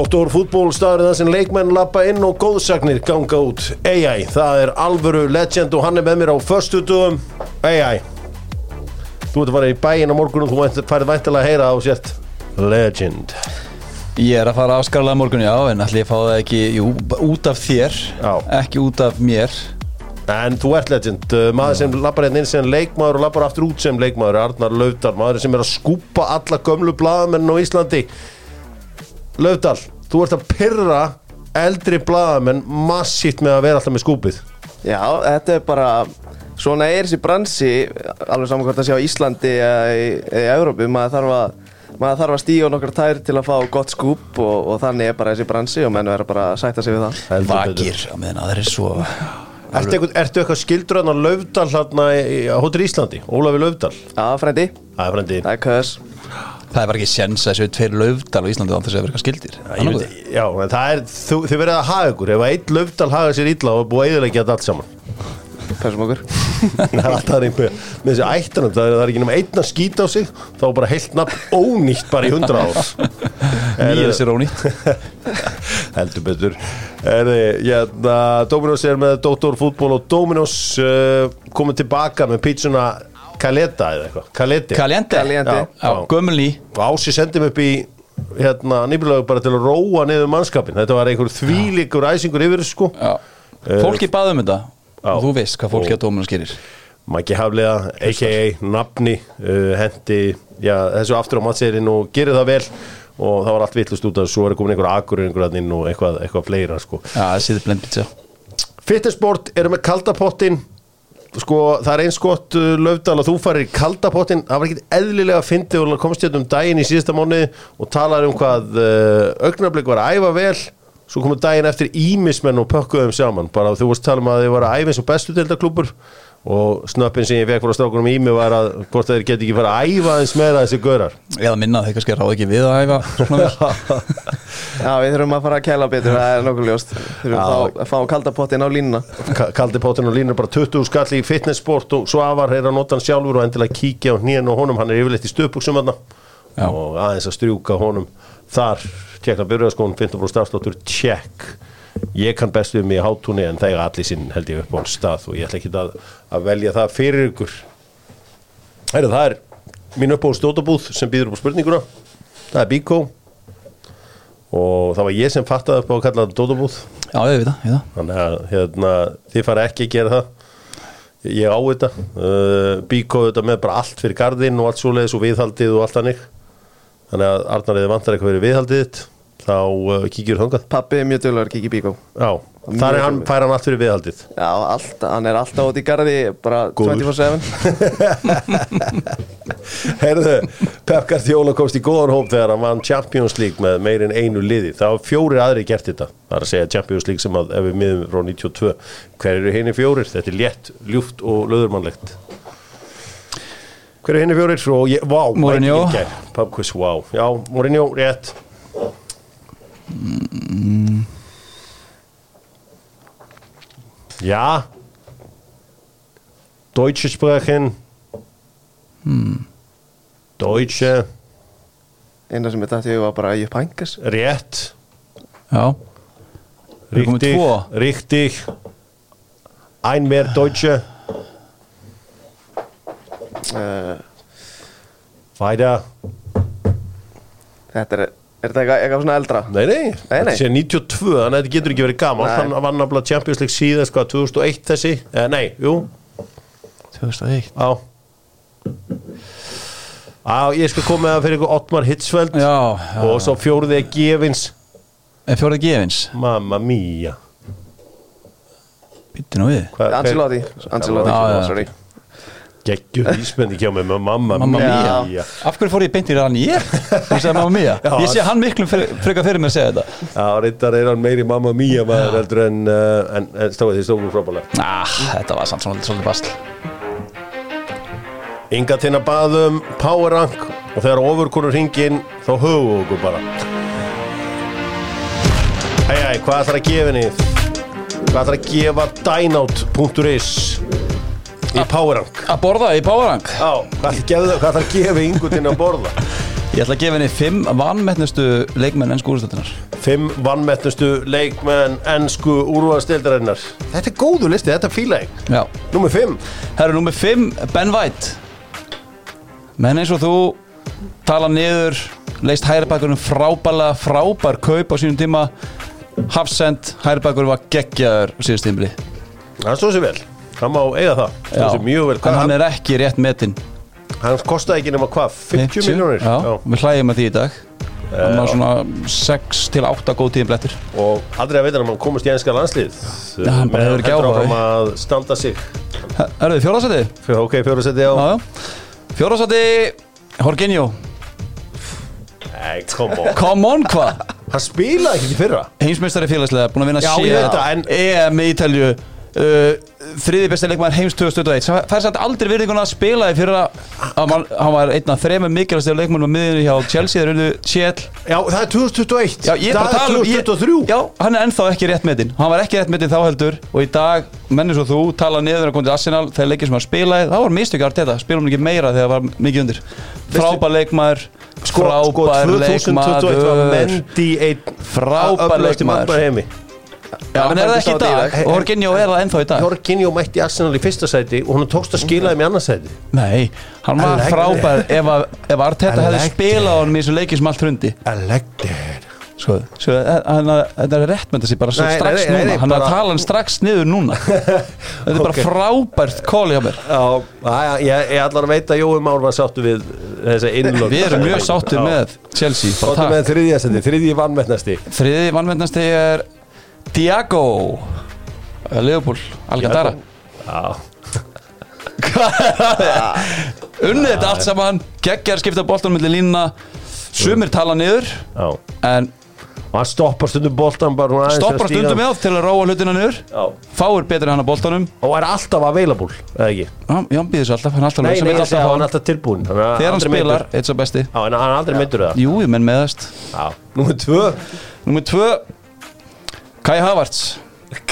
Doktor fútból staður það sem leikmenn lappa inn og góðsagnir ganga út. AI, það er alvöru legend og hann er með mér á förstu dögum AI Þú ert að fara í bæin á morgun og þú færið væntilega að heyra á sért Legend. Ég er að fara að afskarlega morgun, já, en allir fá það ekki, jú, út af þér, Já. ekki út af mér. En þú ert legend, uh, maður sem lappar hérna inn sem leikmaður og lappar aftur út sem leikmaður Arnar Laufdal, maður sem er að skúpa alla gömlu blaðamenn á Íslandi. Laufdal, þú ert að pyrra eldri blaðamenn massíft með að vera alltaf með skúpið. Já, þetta er bara svona er þessi bransi alveg saman hvort að sé á Íslandi eða í, í Európu maður þarf að maður þarf að stíga nokkar tær til að fá gott skúp og, og þannig er bara þessi bransi og menn verður bara að sætta sig við það. Heldur betur. Vakir, á meðan það er svo... Ertu eitthvað, ertu eitthvað skildur hann á Laufdal hérna í á Hóttur Íslandi, Ólafi Laufdal? Já, frendi, Það er frendi það er köðs Það er bara ekki sjens að þessu tveir löfdal á Íslandi án þess að vera eitthvað skildir. Veit- Já, en það er, þú, þið verið að haga ykkur. Ef að einn Laufdal haga sér illa og búið eðilegja þetta allt saman. Pessum okkur. Það er einhver með þessi ættanum það er, það er ekki nema einn að skýta á sig þá er bara heilt nafn ónýtt bara í hundra ár. Nýja sér ónýtt. heldur betur. Er, hérna, Dominos er með Dóttor fútból og Dominos uh, komið tilbaka með pítsuna Caleta eða eitthvað. Já, gömulný. og Ási sendi mig upp í hérna, nýbjörlega bara til að róa niður mannskapin þetta var einhver þvílíkur æsingur yfir sko Já. Fólki baði um þetta Já. og þú veist hvað fólki Og- að dómunum skerir. Maggi Haflega, a.k.a. Nafni uh, hendi já, þessu aftur á matseirinn og gerir það vel og það var allt vittlust út af þessu, svo er komin einhver akur einhver inn og eitthvað, eitthvað fleira sko. Já, það séður blendið sér. Fitnessport eru með kaldapottin sko, það er eins gott uh, löfdal að þú farir í kaldapottin það var ekkit eðlilega að fyndi og komst hérna um daginn í síðasta mánuði og talar um hvað uh, augnablik var að æfa vel. Svo komum daginn eftir ímismenn og pökkuðum saman. Bara þú varst að tala um að þið var að æfa eins og bestu deildaklúpur og snöppin sem ég fekk frá strákunum ími var að hvort þeir geti ekki fara að æfa eins meira þessi görar Eða minna að þeir kannski ráð ekki við að æfa. Já, við þurfum að fara að kæla betur, það er nokkuð ljóst. Þurfum Já. að fá, fá kaldapottin á línuna. Ka- kaldi pottin og línur bara 20 skall í fitnessport og Svavar er að nota hann sjálfur og endilega kíkja á hnýjan og honum, hann er yfirleitt í stöpuksum og aðeins að strjúka honum þar, tjekkna byrjaðskónum 15 stafslóttur, tjekk ég kann best við mig í hátúni en það er allir sinn held ég upp á hans stað og ég ætla ekki að, að velja það fyrir ykkur. Heru, það er mín upp á stótabúð sem býður upp á spurninguna. Það er Bíkó og það var ég sem fattaði upp á að kalla það stótabúð Já, ég veit það, þannig að hérna, þið fara ekki að gera það. Ég á þetta. Uh, Bíkó þetta með bara allt fyrir gardinn og allt svoleiðis og viðhaldið og allt þannig. Þannig að Arnar eða vantar eitthvað fyrir viðhaldið þitt þá uh, kíkjur þangað? Pappi er mjög dölur, Kiki Bíkó. Já, þar er hann, fær hann allt fyrir viðhaldið. Já, allt, hann er alltaf út í garði, bara Góður. 24-7 Herðu, Pep Guardiola komst í góðan hóp þegar hann vann Champions League með meirinn einu liði. Var fjórir aðri gert þetta. Það er að segja Champions League sem að ef við miðum frá 92 hver eru henni fjórir, þetta er létt ljúft og löðurmannlegt. Hver eru henni fjórir? Og ég, vá, Mourinho. Pubquiz, vá, já, Mourinho, rétt ja. Deutsche sprechen Deutsche. Eina sem ég dætti var bara Ægir Pænkas rétt Já, richtig, richtig. Ein mehr Deutsche. Uh, weiter. Þetta er, er þetta eitthvað, eitthvað svona eldra? nei, nei, þetta nei. sé 92 þannig að þetta getur ekki verið gaman hann vann að Champions League síðast hvað 2001 þessi, eh, nei, jú 2001. á á, ég skal koma með það fyrir ykkur Ottmar Hitzfeld Já, já. og svo fjóruði er gefins En fjórið gefins, mamma mia býtti nú við. Hva, Ancelotti Ancelotti, Já, já. sorry geggjur ísmendi kjá mig með mamma, mia. Af hverju fór ég beint í rann ég? Þú sagði mamma mia. Já. Ég sé hann miklu fyrir- frekar fyrir mér að segja þetta. Já, reyndar er hann meiri mamma mia maður heldur en, uh, en, en stóðu því stóðum frábælega Ah, þetta var samt svolítið bastl. Inga til að baðum power rank og þegar ofurkonur hringin þá höfum við okkur bara Æj, æj, hvað ætlar að gefa henni? Hvað ætlar að gefa dynout.is í power rank? Að borða í Powerrank? Já, hvað ætlar að gefa, hvað ætlar að gefa Ingu til að borða? Ég ætla að gefa henni fimm vanmettnustu leikmenn enn skúristöldunar Fimm vannmettnustu leikmenn ennsku úrvarsdeildarinnar Þetta er góðu listi, þetta er Já. Númer fimm. Herru, númer 5, Ben White. Menn eins og þú tala niður, leist hæribakurinn frábælega, frábær kaup á sínum tíma. Hafsend, hæribakurinn var geggjaður síðust tímli Það stóð sér vel, hann má eiga það. Stóð sér mjög vel en hann hann, er ekki rétt metinn. Hann kostaði ekki nema hvað, 50 miljónir Já, við hlægjum að því í dag. Hann var svona 6 til 8 góð tíðin blettir Og aldrei að veit hann að hann komast í enska landslið Já, hann bara hefur ekki áhuga. áfram að standa sig. Er þið fjórðarsæti? Fyrir ok, fjóra seti á Fjórðarsæti, Jorginho. Nei, come on. Come on, hvað? Hann spilaði ekki fyrra. Heimsmeistari félagslega, búin að vinna Já, ég veit það, en- EM í Ítalju uh, Þriði besti leikmaður heims 2021 Það fær samt aldrei virðinguna að spila í fyrra. Hann var, hann var einn af þremur mikilvægstu leikmannum á miðinu hjá Chelsea Þeir unnu Chell Já, það er 2021 Já, ég er bara að Það tala um er ég- 2023 Já, hann er ennþá ekki rétt metinn. Hann var ekki rétt metinn þá heldur Og í dag, menni svo þú, tala niður að koma til Arsenal Þegar leikir sem hann spilaði, það var mistök að þetta Spilum ekki meira þegar það var mikið undir. Frábær leikmaður Sko, sko Frábær 2021 var leikmaður Mendy einn Frábær öflugasti Já, en er það ekki í dag? Jorginho er það ennþá í dag? Jorginho mætti Arsenal í fyrsta sæti og hann tókst að skila þeim í annars sæti. Nei, hann var frábær ef, ef Arteta hefði spilað á hann í þessu leiki sem allt hrundi. Sko, sko þetta er rétt með þessi bara Nei, strax nei, nei, núna. Hann er að tala hann strax niður núna. Þetta er bara Ok. frábært kóli hjá mér. Ég, ég allan að veit að Jói Már var sáttu við þessa innlög Við erum mjög sáttir með Chelsea Sáttu með þriðja sæti, þriðji vannmettnasti Þriði vannmennasti er Tiago Leopold, Alcantara. Já, Unnið þetta allt saman. Geggjar skipta boltan millir línuna Sumir tala niður já. En Og hann stoppar stundum aðeins stoppar að stundum með til að róa hlutina niður. Já. Fáir betur hann á boltanum. Og er alltaf available, eða ekki? Já, hann býður svo alltaf, hann er alltaf Nei, nei, alltaf að hann hann. alltaf tilbúin hann er Þegar hann aldrei spilar, eitt svo besti. Já, en hann er aldrei meittur það Jú, ég menn meðast Já, númer tvö. Númer tvö Kai Havertz.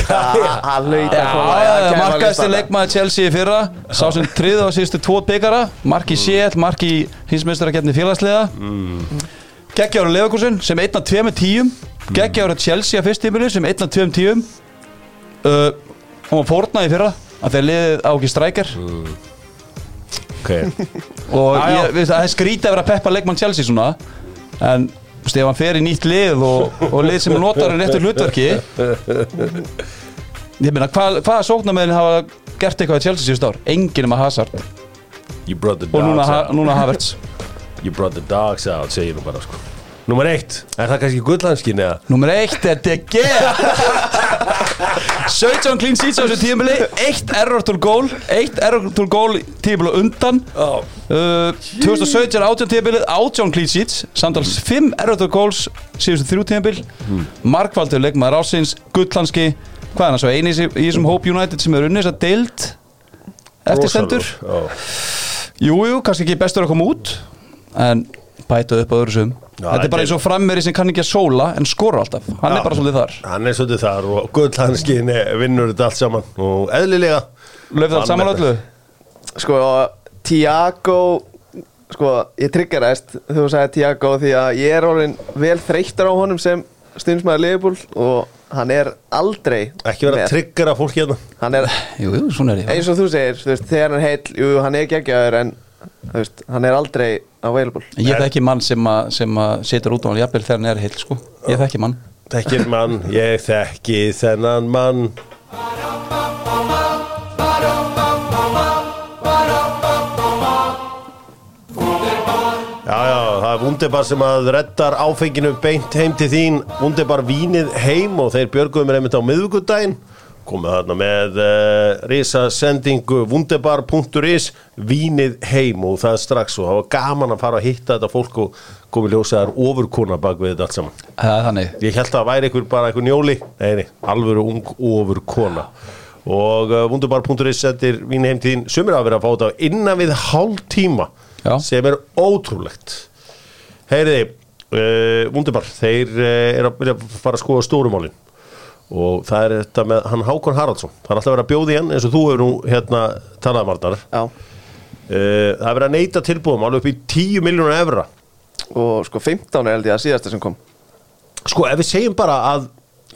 Hann hlaut að koma að markaðasti listana. leikmaður Chelsea í fyrra. Sá sem triði á síðustu tvo byggara Mark í Sjell, Mark í hinsmeistarakeppni félagsliða. Geggjáður Lefakursin sem einn af tveimur tíum Geggjáður Chelsea að fyrst tíminu sem einn af tveim tíum uh, Hann var fórnað í fyrra að þeir liðið á ekki strækjar Ok. Og Já, já. ég, veist, það er skrítið að vera að peppa leikmann Chelsea svona en veist, ef hann fer í nýtt lið og, og lið sem notar hann réttur hlutverki. Ég meina hvað, hvaða sóknarmeðin hafa gert eitthvað í Chelsea síðust ár? Enginn um að Hazard og núna, ha, núna Havertz. You brought the dogs out, segir nú bara sko. Númer eitt, er það kannski gullhanskin eða? Númer eitt er Gea 17 clean sheets á þessu tímili eitt error to goal eitt error to goal tímili undan. Já. Uh, 2017 er 18 tíðanbilið 18 clean sheets samtals 5 error to goals síðustu þrjú tíðanbil mm. markvaldur leikmaður ásins gullhanski hvað er hann svo eini í þessum Hope United sem er unnið þess að deild? Eftir stendur Já. jújú, kannski ekki bestur að koma út en bæta upp á öðru sum. Þetta er bara eins og frammeri sem kann ekki að sóla en skora alltaf, hann Já. er bara svolítið þar. Hann er svolítið þar og gullhanskin vinnur þetta allt saman. Og eðlilega löfðu það saman öllu? Sko, Tiago Sko, ég triggerast þegar þú sagði Tiago því að ég er orðin vel þreyttur á honum sem stundismæður Liverpool og hann er aldrei Ekki vera að með. tryggara fólk hérna. Hann er, jújú, svona er ég. eins og þú segir, þú veist, þegar hann heill jú, hann er geggjaður en veist, hann er aldrei available. Ég þekki mann sem að, sem að setur út á hann jafnvel þegar hann er heill sko. Ég þekki mann. Þekkir mann, ég þekki þennan mann. Já, já, það er Wunderbar sem að reddar áfenginu beint heim til þín. Wunderbar vínið heim og þeir björguðum er einmitt á miðvikudaginn komið þarna með uh, risa sendingu wunderbar.is vínið heim og það er strax og það var gaman að fara að hitta þetta fólk og komið ljósaðar ofurkona bak við þetta allt saman. Það er þannig. Ég held að það væri einhver bara einhver njóli. Nei, alvöru ung ofur kona Og uh, wunderbar.is sendir víni heim til þín. Sumir hafa verið að fá þetta innan við hálf tíma Já. Sem er ótrúlegt. Heyriði, uh, Wunderbar Þeir eru að vilja fara að skoða stórumálin Og það er þetta með hann Hákon Haraldsson. Það er alltaf verið að bjóði hann eins og þú hefur nú hérna talaði Marnar Já, Uh, það er verið að neyta tilbúðum alveg upp í 10 miljónu evra. Og sko 15 er held ég að síðasta sem kom. Sko, ef við segjum bara að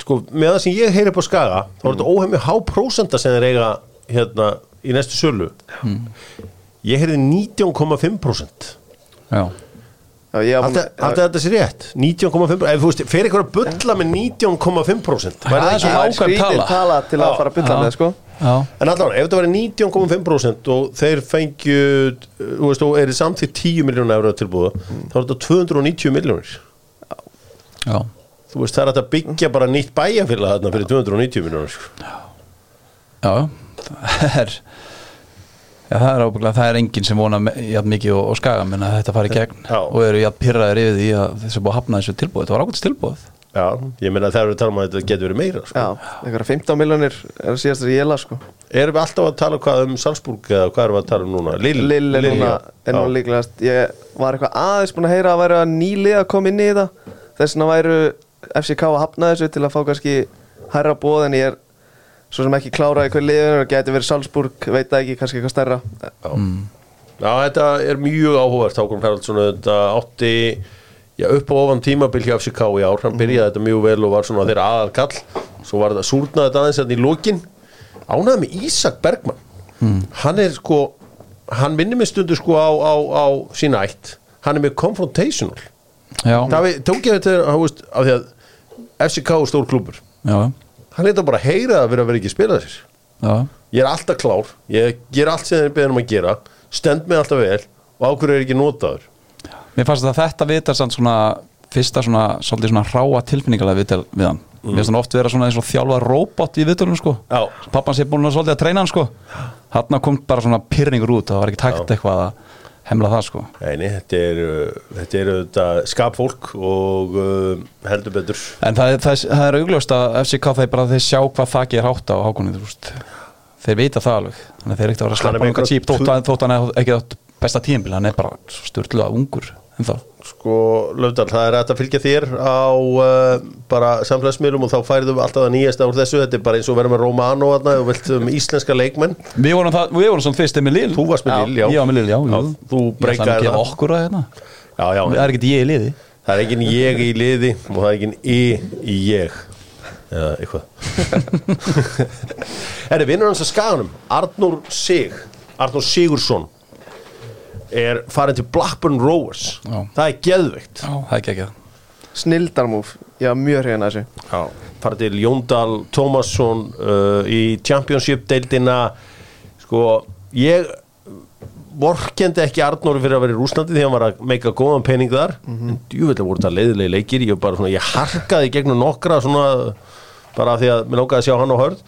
sko, með það sem ég heyri upp á Skaga þá er þetta óhefmi há prósenta sem þeir eiga hérna í næstu sölu. Ég heyrði 19,5% Já, Alltaf þetta sé rétt. 19,5% ef þú veist, fer ykkur að bulla með 19,5% Það væri það er ekki svo það er nákvæm skrítin tala. tala til að fara að bylla með sko. Já, En allavega, ef þetta væri 19,5% og þeir fengju, þú veist, og er samþýtt 10 miljónu eurra tilbúða, þá er þetta 290 miljónir. já. Þú veist, það er að byggja bara nýtt bæjarfélag þarna fyrir 290 miljónir. Já, það er Já, það er ábygglega, það er enginn sem vona jafn mikið og, og skaga menn að þetta fari í gegn Já. og eru jafn pyrraðir yfir því að þessu búið að hafna þessu tilbúið, þetta var ákvæmst tilbúið Já, ég meina þegar við talum að þetta getur verið meira, sko. Já, einhverja 15 miljonir er síðast að ég la sko Erum við alltaf að tala hvað um Salzburg eða hvað erum við að tala um núna? Lill, Lill er núna, núna já. líklegast Ég var eitthvað aðeins búin að heyra að væri að að inn í þetta Þess vegna væru FCK að hafna þessu til að fá kannski hærra bóð en ég er svo sem ekki kláraði hver liður og geti verið Salzburg, veit það ekki, kannski eitthvað stærra. Já, þetta er mjög áhugavert Hákon Haraldsson, þetta átti já, upp á ofan tímabil hjá FCK í ár. Hann byrjaði þetta mjög vel og var svona þeirra aðal kall svo var þetta súrnaði þetta aðeins hérna í lokin. Ánæði með Ísak Bergmann. Hann er sko hann minnir mig stundu sko á, á, á sína ætt, hann er með confrontational. Já, það við tók ég þetta af því að FCK er stór klúbur já, hann leita bara að heyra það fyrir að vera ekki að spila sér já. Ég er alltaf klár, ég ger allt sem þeir beðum að gera. Stend mig alltaf vel. Og ákveður er ekki notaður? Mér fannst að þetta vitar samt svona fyrsta svona, svolítið svona hráa tilfinningalega viðtal við hann. Mér finnst hann oft vera svona eins og þjálfa robot í viðtalunum sko. Já. Pappan sé búin að svolítið að treyna hann sko. Hann kom bara svona pyrringur út. Það var ekki takt eitthvað að hemla það sko. Nei, nei, þetta er, uh, þetta er þetta skapfólk og uh, heldur betur. En það, er- það, er- það augljóst að FCK þeir bara þeir sjá hvað þakki er hátt á veist. Þeir vita það alveg Þannig þeir ekkert að vera að með um eitthvað típ þótt, að- hann er ekki átt besta tímabil hann er bara störtluða ungur en það Sko, Löfdal, það er hægt að fylgja þér á uh, bara samfélagsmiðlum og þá færðu við alltaf að nýjasta úr þessu. Þetta er bara eins og verður með Romano þarna og vilt um íslenska leikmenn. Við vorum, það, við vorum svona fyrst með Lil Þú varst með Já, Lille, já. Ég var með Lil, já, Já, jú. þú Ég gefa það. okkur að hérna. Já, já, Það er ekkert ég í liði. Það er ekki ég í liði og það er ekki í í ég. Eða eitthvað. Herri, vinnur hans að skaganum Arnur Sig. Arnur Sigursson er farin til Blackburn Rovers Já. það er geðveikt. Já, það er ekki Snildarmúf, var mjög hrifin að þessu. Já, fara til Jóndal Tómasson uh, í Championship deildina. Sko, ég vorkendi ekki Arnóri fyrir að vera í Rúslandi því að hann var að meika góðan pening þar. En djúvillega voru þetta leiðilegi leikir. Ég, bara, svona, ég harkaði gegnum nokkra svona, bara því að mér lókaði að sjá hann á hörð.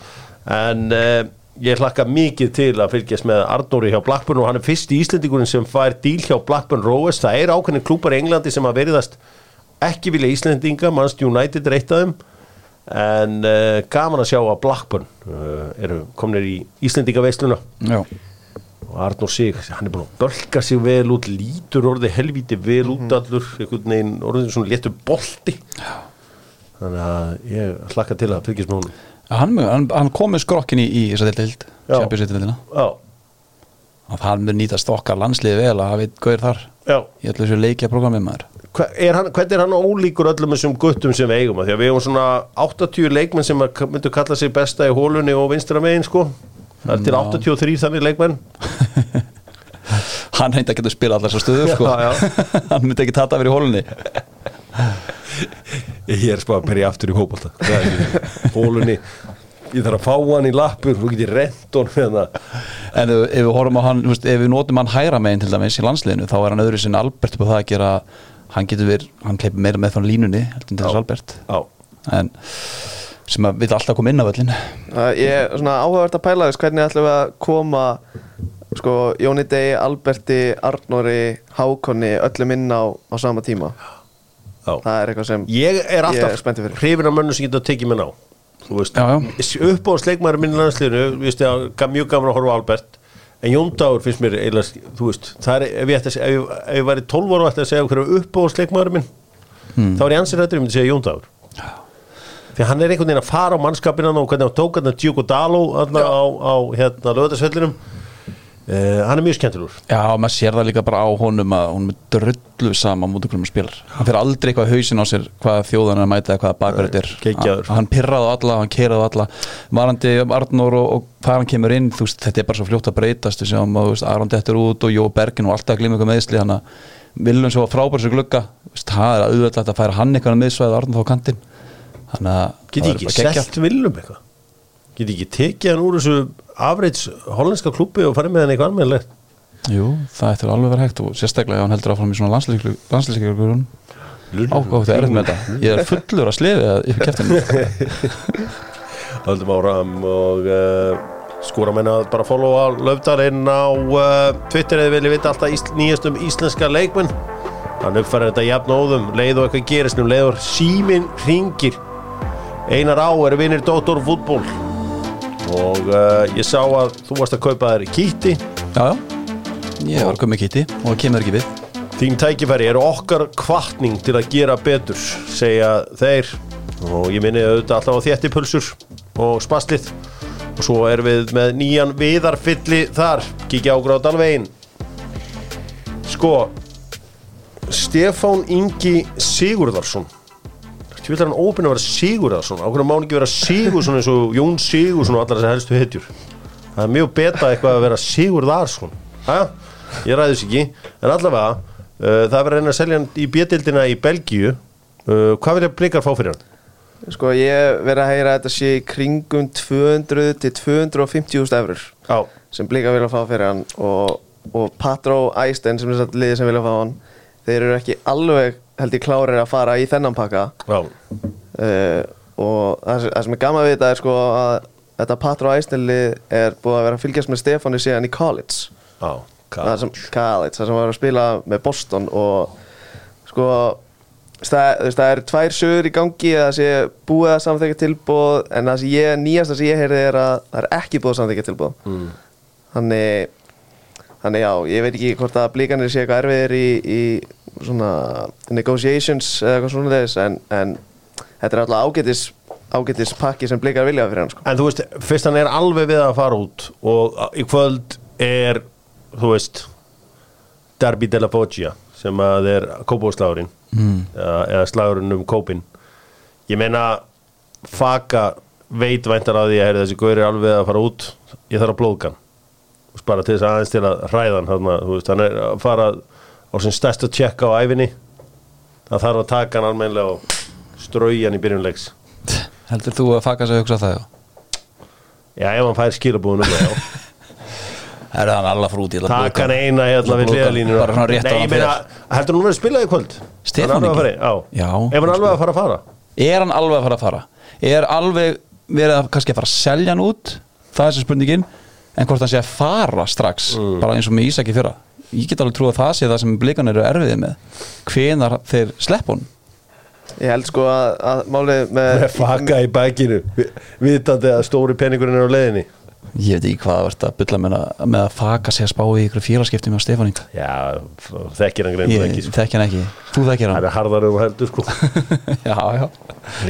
En uh, ég hlakka mikið til að fylgjast með Arnóri hjá Blackburn og hann er fyrst í Íslendingurinn sem fær díl hjá Blackburn Rovers. Það er ákveðin klúpar í Englandi sem að veriðast ekki vilja Íslendinga, Manchester United þeim. En uh, gaman að sjá að Blackburn uh, eru komnir í Íslendingaveisluna Já, og Arnór Sig, hann er búin að bölka sig vel út, lítur orðið helvíti vel út allur, einhvern veginn orðið svona léttur bolti. Þannig að ég hlakka til að fylgjast með honum hann, hann, hann kom með skrokkin í, í þessa deild Já. Champions-deildina Já, og það mun nýtast okkar landsliði vel að hafa eitt gauður þar já. í öllu þessu leikja programmið maður. Hva, er hann, hvernig er hann ólíkur öllum þessum guttum sem við eigum? Að því að við eigum svona 80 leikmenn sem að myndu kalla sig besta í hólunni og vinstra megin sko. Það er til 83 þannig leikmenn. Hann reyndi að geta spila allar svo stöður sko. Já, já. Hann myndi ekki tata verið í hólunni Ég er spáð að byrja aftur í hópálta Hólunni Ég þarf að fá hann í lappur Þú getur rent honum hérna. En ef, ef við horfum á hann, þú veist, ef við notum hann hægra megin til dæmis í landsliðinu þá er hann öðru sinni Albert upp á það að gera hann getur verið, hann kleipir meira með frá línunni heldur en þess Albert. Já, en sem að við alltaf koma inn á völlin Ég er svona áhugavert að pæla þess hvernig ætlum við að koma sko, Jóni Degi, Alberti, Arnóri, Hákonni öllum inn á, á sama tíma já. Það er eitthvað sem Ég er alltaf hrifin af mönnu sem geta tekið mér ná. Þú veist, Já, upp á sleikmaður minn í landsliðinu mjög gaman að horfa á Albert En Jón Dagur finnst mér eiginlega, þú veist Það er, ef ég, að, segja- ef ég, ef ég væri 12 ára og ætti að segja hverju upp á sleikmaður minn Hmm. þá er ég ansið rættur, ég myndi segja Jón Dagur. Því hann er einhvern veginn að fara á mannskapina og hvernig hann tók hann að Djúko Daló á, á hérna lögðarsvellinum uh, hann er mjög skemmtilegur. Já, maður sér það líka bara á honum að hún er drullu sama mútið hvernig maður spilar hann fyrir aldrei eitthvað hausin á sér hvaða þjóðan er að mæta eða hvaða bakverð þetta er. Geggjaður. hann, pirraði alla, hann keiraði á alla. Varandi Arnór og, og hvað hann kemur inn veist, þetta er bara svo fljótt að breytast að veist, Aron dettur út og Jó Bergin og alltaf að glima eitthvað meðsli hann að viljum svo frábær sér glugga. Það er auðvitað að færa hann eitthvað meðsvæði Arnór þá kantinn. Að Get ég er ekki selt Willum eitthvað? Get ekki tekið hann úr þessu afrits hollenska klubbi og farið með hann eitthvað almennilegt? Jú, það ættir alveg vera hægt og sérstaklega ef hann heldur áfram í svona landslýsleikur ákvátt er með þetta. Ég er fullur að slefi að yfir keftinu Höldum áram og uh, skóra menna að bara followa Löfdal inn á uh, Twitter eða vilja vita alltaf ís, nýjast um íslenska leikmenn. Hann uppfærir þetta jafn óðum. Leið og eitthvað gerist nú leið og símin ringir Einar Á er vinnir Dóttor fútból og uh, ég sá að þú varst að kaupa þér kýtti Já, já, ég var komið kitti og það kemur ekki við. Þín tækifæri er okkar kvartning til að gera betur, segja þeir. Og ég minni auðvitað alltaf á þéttipulsur og spaslið. Og svo erum við með nýjan viðarfylli þar, kíkja á gráðalvegin Sko Stefán Ingi Sigurðarsson Ég vil að hann ópinn að vera Sigurðarsson ákveðna má hann ekki vera Sigursson eins og Jón Sigursson og allar þessi helstu hetjur? Það er mjög beta eitthvað að vera Sigurðarsson Hæ? Ég ræði þess ekki. En allavega, uh, það er verið að reyna að selja hann í bjöldildina í Belgíu. Uh, Hvað vilja blikar fá fyrir hann? Sko ég verið að heyra að þetta sé í kringum 200 til 250.000 eurur Já, sem blika vilja fá fyrir hann og, og Patró Æsten sem er liðið sem vilja fá hann þeir eru ekki alveg held ég klárir að fara í þennan pakka. Já, uh, og það, sem- er gaman við þetta er sko að þetta Patró Æsten lið er búið að vera að fylgjast með Stefáni síðan í college. Já það sem, college, það sem var að spila með Boston og sko það, það eru tvær sögur í gangi að það sé búið að samþekja tilbúð en það sem ég, nýjasta sem ég heyrði er að það er ekki búið að samþekja tilbúð mm. þannig þannig já, ég veit ekki hvort að blíkanir sé eitthvað erfiðir í, í svona negotiations eða eitthvað svona þess en, en þetta er alltaf ágætis ágætis pakki sem blíkar vilja fyrir hann sko. En þú veist, fyrst hann er alveg við að fara út og í kvöld er, þú veist Derby de la Foggia sem að er kópóðslagurinn mm. eða, eða slagurinn um kópin ég meina Faka veit væntar að því að þessi gaur er alveg að fara út ég þarf að Þú veist, bara til þess aðeins til að hræða hann þarna, þú veist, hann er að fara á sin stærsta tjekka á æfinni það þarf að taka hann almennilega og strauja hann í byrjunleiks Heldur þú að faka sig að hugsa það, já? Já, ef hann fær skilabúðunum já Er það hann frá út í þetta Takk hann eina hérna við hann meina, heldur verið að spila í kvöld? Stefán Hann er ekki? Já, Já, Ef hann er alveg að fara að fara Er hann alveg að fara að fara? Er alveg verið að kannski að fara að selja hann út? Það er þessi spurningin En hvort hann sé að fara strax Mm. Bara eins og með Ísaki fyrra Ég get alveg trú að það sé það sem blikan eru erfiðið með. Hvenar þeir slepp hún ég held sko að, að málið með Með faka í bækinu vi- Vitandi að stóri peningurinn er á leiðinni. Ég veit ekki hvað það verður að bylla með, að- með að faka sig að spá í ykkur félagskipti með Stefán Inga. Já, þekkir hann greinu ekki sko. þekki hann ekki. Þú þekkir Það hann er harðar um heldur sko. Já, já.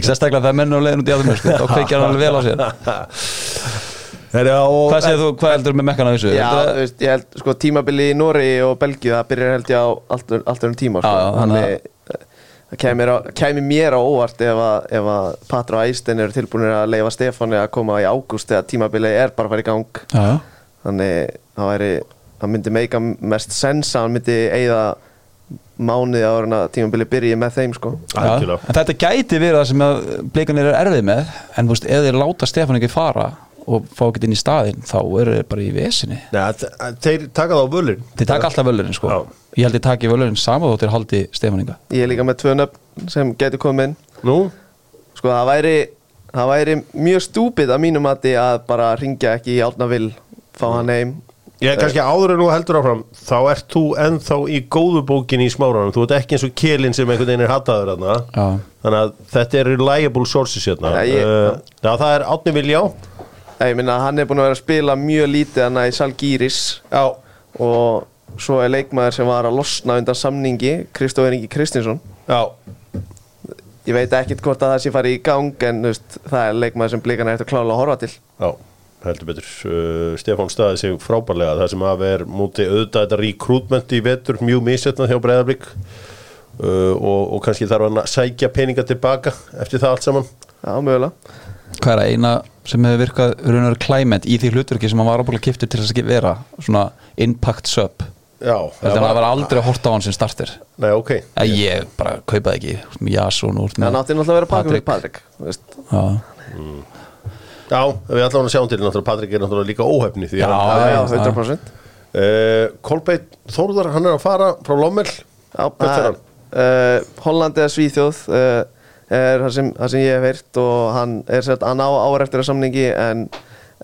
Sérstaklega það er menn á leiðin út í aðum sko. Þá kveikjar hann alveg vel á sér Hvað segir þú, hvað heldur með mekkan á þessu? Já, þú veist, ég held, sko, tímabili í Nóri og Belgíu, það byrjar held ég á allt, allt örum tíma, sko. Eh, það kæmi mér á óvart ef að, ef að Patra og Æsten eru tilbúinir að leifa Stefáni að koma í ágúst þegar tímabili er bara að fara í gang. Já, Þannig, það væri, það myndi meika mest sens að hann myndi eigða mánuði ára tímabili byrji með þeim, sko. Já, þetta gæti verið það sem að blikanir er erfið með en þú veist, ef þeir láta Stefán ekki fara og fá ekki inn í staðinn þá eru þeir bara í vesinni. Þeir taka það á völin þeir taka alltaf völlurinn sko. Já. ég held þeir taki völlurinn sama þó þeir haldi Stefán Inga. Ég er líka með tvö nöfn sem getur komið inn. Nú, Sko það væri, það væri mjög stúpid að mínum mati að bara ringja ekki í Átna Vil, fá hann heim. ég kannski áður en nú heldur áfram Þá ert þú ennþá í góðu bókinni í smáranum. Þú ert ekki eins og kelin sem einhvern veginn er hattaður þarna. Já, Þannig að þetta er reliable sources hérna. Já, ég- uh, Já, það er Átni Viljá Nei, Ég minna hann er búin að vera að spila mjög lítið hann í Salgíris. Já, og svo er leikmaður sem var að losna undan samningi, Kristófer Ingi Kristinsson. já. Ég veit ekkert hvort að það sé farið í gang en veist, það er leikmaður sem blikan er eftir klála að horfa til. Já, heldur betur. Uh, Stefán staði sig frábærlega. Það sem að er múti auðvitað þetta recruitment í vetur mjög misjötna hjá Breiðablík uh, og, og kannski þarf hann að sækja peninga tilbaka eftir það allt saman. Já, mögulega. Hvað er að eina sem hefur virkað raunar climate í því hlutverki sem hann var ábúinlega kiptur til þess að vera svona impact sub. Já, Þetta var, var aldrei að horta á hann sem starter. Nei, ok. Æ, Ég bara kaupaði ekki Jason úr Það nátti náttúrulega að vera pakkum fyrir Patrik þú veist. Já, Já, við ætlum að sjá til náttúrulega Patrik er náttúrulega líka óhefni því Já, að Já, já, já. 100% uh, Kolbeitt Þórðar, hann er að fara frá Lommel. Já, uh, Holland eða Svíþjóð uh, er það sem, það sem ég hef heyrt og hann er sett að ná ára eftir að samningi en,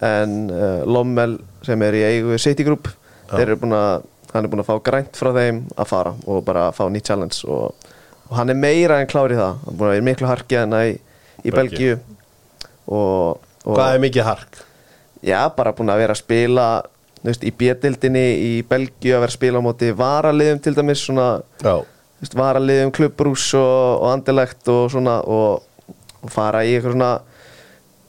en uh, Lommel sem er í eigu City Group þeir eru búin að hann er búin að fá grænt frá þeim að fara og bara fá nýtt challenge og, og hann er meira en klár í það hann er búin að vera miklu harkið en í, í Belgíu. Og, og Hvað er mikið hark? Já, bara búin að vera að spila veist, í B-dildinni í Belgíu að vera að spila á móti varaliðum til dæmis svona Já, varaliðum klubbrús og, og andilegt og svona og, og fara í eitthvað svona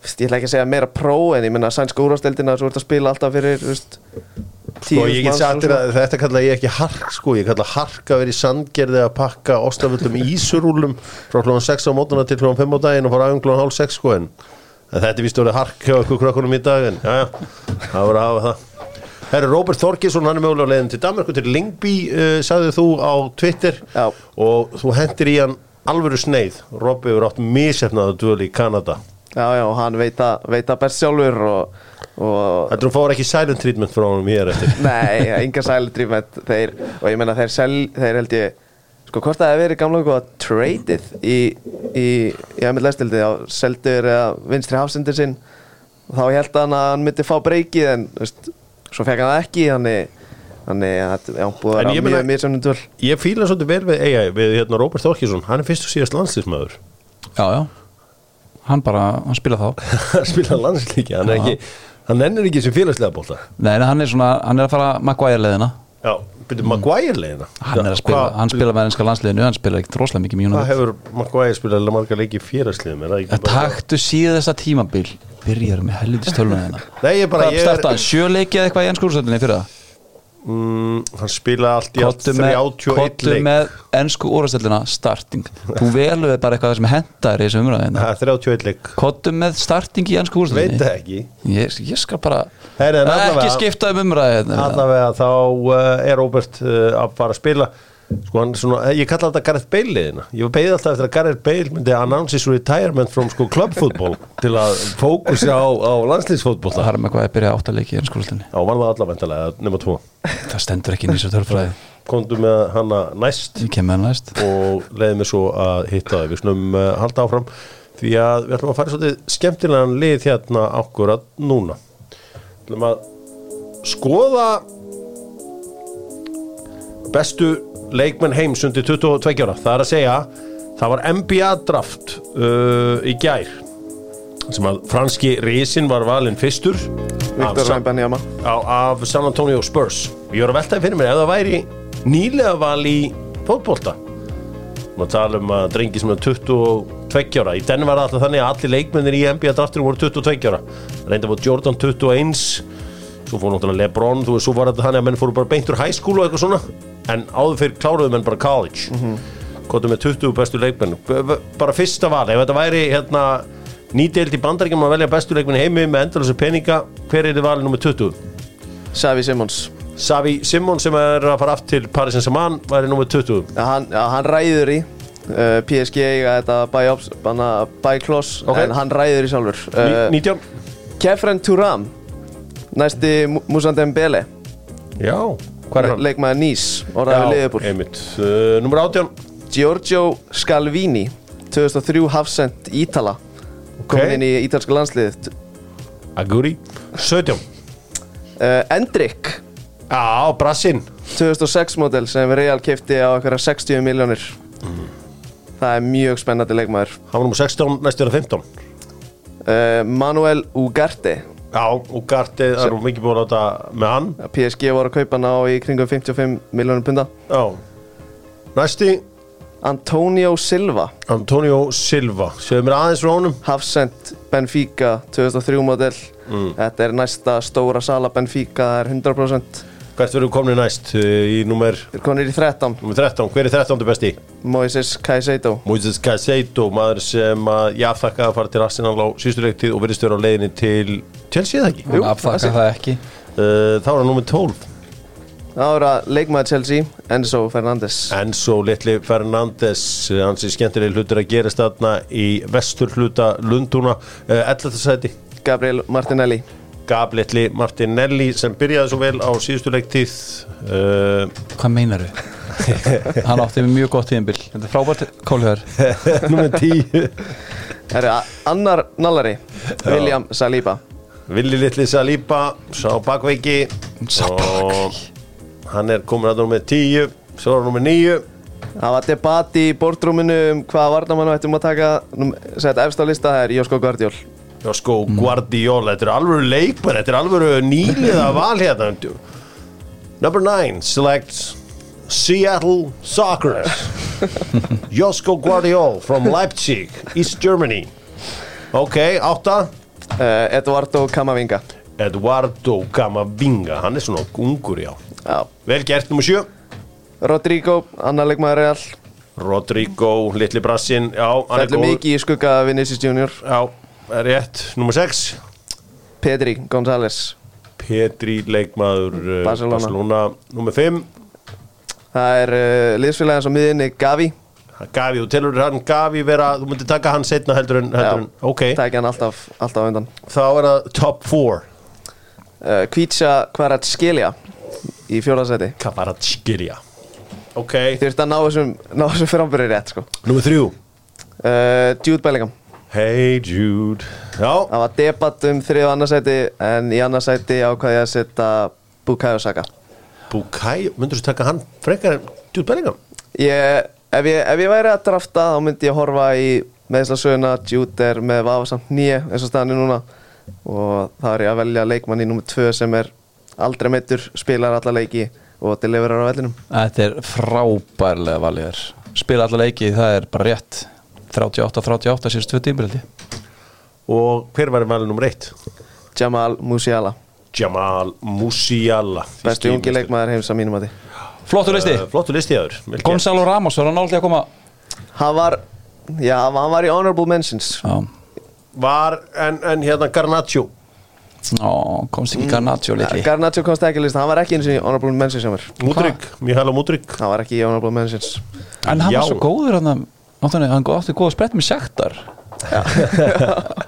þú ég ætla ekki að segja meira pró en ég menna sænska úrvasteldina svo ert að spila alltaf fyrir þú veist, Sko ég get svona. að þetta kalla ég ekki hark sko, ég kalla hark að vera í sandgerði að pakka ostafullum ísurúlum frá klóðan 6 á mótuna til klóðan 5 á daginn og fara aðeins klóðan hálf 6 sko en, þetta er vist orðið hark hjá okkur krökkunum í dag en já, já, það voru að hafa það Herru, Róbert Þorkesson, hann er mögulega leiðin til Danmarku til Lingby, uh, sagði þú á Twitter. Já. og þú hendir í hann alvöru sneið. Róbert hefur átt misefnaðu dvöl í Kanada. Já, já, hann veit að, veit að best sjálfur og, og Þetta þú fáir ekki silent treatment frá honum hér eftir? Nei, enga sæludrýfment þeir, og ég meina þeir, sel, þeir held ég sko hvort það hefur verið gamla okkur að traded í, í, í Emil Lestildi á seldur eða vinstri hafsendur sinn. Og þá held hann að hann myndi fá breykið en veist, svo fekk hann það ekki þannig, þannig að þetta já, búið En að mjög mjög samnum dvöl Ég fíla svolítið vel við, eiga, við hérna, Róbert Þorkesson, hann er fyrst og síðast landslýsmaður já, já. Hann bara, hann spila þá. Að spila landslíki hann, er ekki, hann ennir ekki sem félagslega bólta Nei, hann er svona, hann er að fara Maguire leðina Já, byrju Maguire leiðina? Hann er að spila, hann spila með ennska landsliðinu Hann spila ekkert rosalega mikið mjög Hvað hefur Maguire spilað marga leiki í félagsliðum er það ekki Að bara- taktu síðu þessa tímabil. Byrjar með helvitist tölvuna þeina Nei, ég bara ég starta hann, sjöleiki eða eitthvað í ennsku úrsættinni fyrir það? Mm, Hann spilaði allt í allt Kottu með, 31 kottu leik. með ennsku úrsættina starting. Þú veluði bara eitthvað sem hendar í þessu umræðina Það er 31 leik. Kottu með starting í ennsku Veit úrsættinni það ekki. Ég, ég skal bara allavega- Ekki skipta um umræðina Allavega þá uh, er Robert uh, að fara að spila Sko hann svona, ég kalla þetta Gareth Bale liðina. Ég beði alltaf eftir að Gareth Bale myndi announce his retirement from sko clubfútból til að fókusi á, á landslýsfútból Það har með hvað að byrja áttaleiki í ennsku úrsættinni Já, var það allavegtalega, nema tvo. Það stendur ekki nýsa tölfræði. Komdu með hana næst með næst. og leiði mig svo að hitta það við snum uh, halda áfram því að við ætlum að fara svolítið skemmtilegan lið hérna akkurat núna. Við ætlum að skoða bestu leikmenn heims undir 22 ára. Það er að segja það var NBA draft uh, í gær sem að franski risin var valinn fyrstur af af San Antonio Spurs. Ég voru að veltaði fyrir mér ef það væri nýlega val í fótbolta. Maður tala um að drengi sem er 22 ára. Í den var alltaf þannig að allir leikmennir í NBA draftur voru 22 ára. Reynda voru Jordan 21 svo fór náttúrulega Lebron þú veist, svo var þetta þannig að menn fóru bara beint úr high school og eitthvað svona. En áður fyrir kláruðu menn bara college. Mm -hmm. með 20 bestu leikmenn. Bara fyrsta val, ef þetta væri hérna nýdeild í bandaríkjum að velja bestu leikmenn heimi með endalösa peninga hver er þið valið nummer 20? Savi Simons. Savi Simon sem er að fara aft til Paris Saint-Germain væri nummer 20 Já, hann, já, hann ræður í uh, PSG eiga þetta buy, ups, banna, buy clause Ok. en hann ræður í sjálfur. Uh, 19 Kefren Turam næsti Mu- Musa Dembele Já, hvað er hann? leikmaður Nýs orðaði einmitt. Uh, Nummer 18 Giorgio Scalvini 2003 Hafsend Ítala. Komin inn í ítalska landsliðið. Aguri. 17 uh, Endrik Já, Brassin 2006 model sem Real kefti á eitthvað 60 miljónir það er mjög spennandi leikmaður. Hann var nummer 16, næstu er það 15 uh, Manuel Ugarte Já, og Garti, það er nú mikið búin að láta með hann. PSG voru að kaupa hann á í kringum 55 miljónir punda. Já. Næsti. Antonio Silva. Antonio Silva. Segðu mér aðeins frá honum. Hafsend Benfica 2003 model. Mm. Þetta er næsta stóra sala. Benfica Það er 100% Hvert verður komin næst uh, í nummer, Þeir konir í 13 nummer 13 Hver er 13. besti? Moises Caicedo Moises Caicedo Maður sem að ég afþakka að fara til Arsenal á síðustu leiktið og verðist vera á leiðinni til Chelsea eða ekki? Jú, afþakka það ekki Uh, þá er hann nummer 12 Það voru að leikmaður Chelsea Enzo Fernandes Enzo Litli Fernandes uh, hans er skemmtileg hlutur að gerast þarna í vestur hluta Lundúna uh, 11. sæti Gabriel Martinelli Gab Litli Martinelli sem byrjaði svo vel á síðustu leiktíð uh, Hvað meinar þau? Hann átti með mjög gott tíðanbill Þetta er frábært. Kólhjóðar nummer 10 Það eru annar nallari William Saliba. Willi Litli Saliba sá bakveiki. Og hann er komin að nummer 10 svo er nummer 9 Það var debati í bortrúminu um hvaða varnamann við ættum að taka Sett efst á lista það er Josko Guardiol Já sko, Guardiola, þetta er alvöru leikmenn, þetta er alvöru nýliða val hérna Number 9 selects Seattle Soccer Josko Guardiola from Leipzig, East Germany. Ok, 8 uh, Eduardo Camavinga. Eduardo Camavinga, hann er svona ungur já. Já. Vel gert, nummer 7 Rodrigo, annar leikmaður Real. Rodrigo, litli brassin, já, hann er Fellur góð mikið í skugga af Vinicius Junior. Já, rétt, nummer 6 Pedri González. Petri, leikmaður uh, Barcelona. Barcelona. Nummer 5 Það er uh, liðsfélagans á miðinni Gavi. Gavi, þú telur hann Gavi vera, þú myndir taka hann setna heldur en, heldur en ok, ekki hann alltaf, alltaf undan. Þá er það top 4 uh, Kvítsa Kvaratskhelia í fjórðarsæti Kavaratskirja ok, Þurft að ná þessum, ná þessum framburði rétt sko. nummer 3 uh, Jude Bellingham Hey Jude. Já, Það var debatt um þrið og annarsæti en í annarsæti ákvaði ég að setja Bukayo Saka. Bukai, myndur þú taka hann frekar en Jude Bellingham? ég, ef, ég, ef ég væri að drafta þá myndi ég horfa í meðslasöguna Jude er með vafasamt nýja eins og staðan er núna. Og það er ég að velja leikmann í nummer 2 sem er aldrei meittur, spilar alla leiki og deliverar á vellinum. Þetta er frábærlega valið Spila alla leiki, það er bara rétt 38-38 síðust tvö ég Og hver var valið nummer 1? Jamal Musiala, Jamal Musiala. Besti ungi leikmaður heims að mínum að því Flottur listi. Uh, Flottur listi aður Gonzalo Ramos var hann náttúrulega að koma? Hann var, já, hann var í honorable mentions. Já, Var, en, en hérna Garnaccio. Ó, komst ekki Garnaccio litli Garnaccio komst ekki að lista, hann var ekki eins og í honorable mentions Mudrik, Mihailo Mudrik Hann var ekki í honorable mentions. En hann Já. var svo góður hann Náttúrulega, hann átti góða sprett með sektar.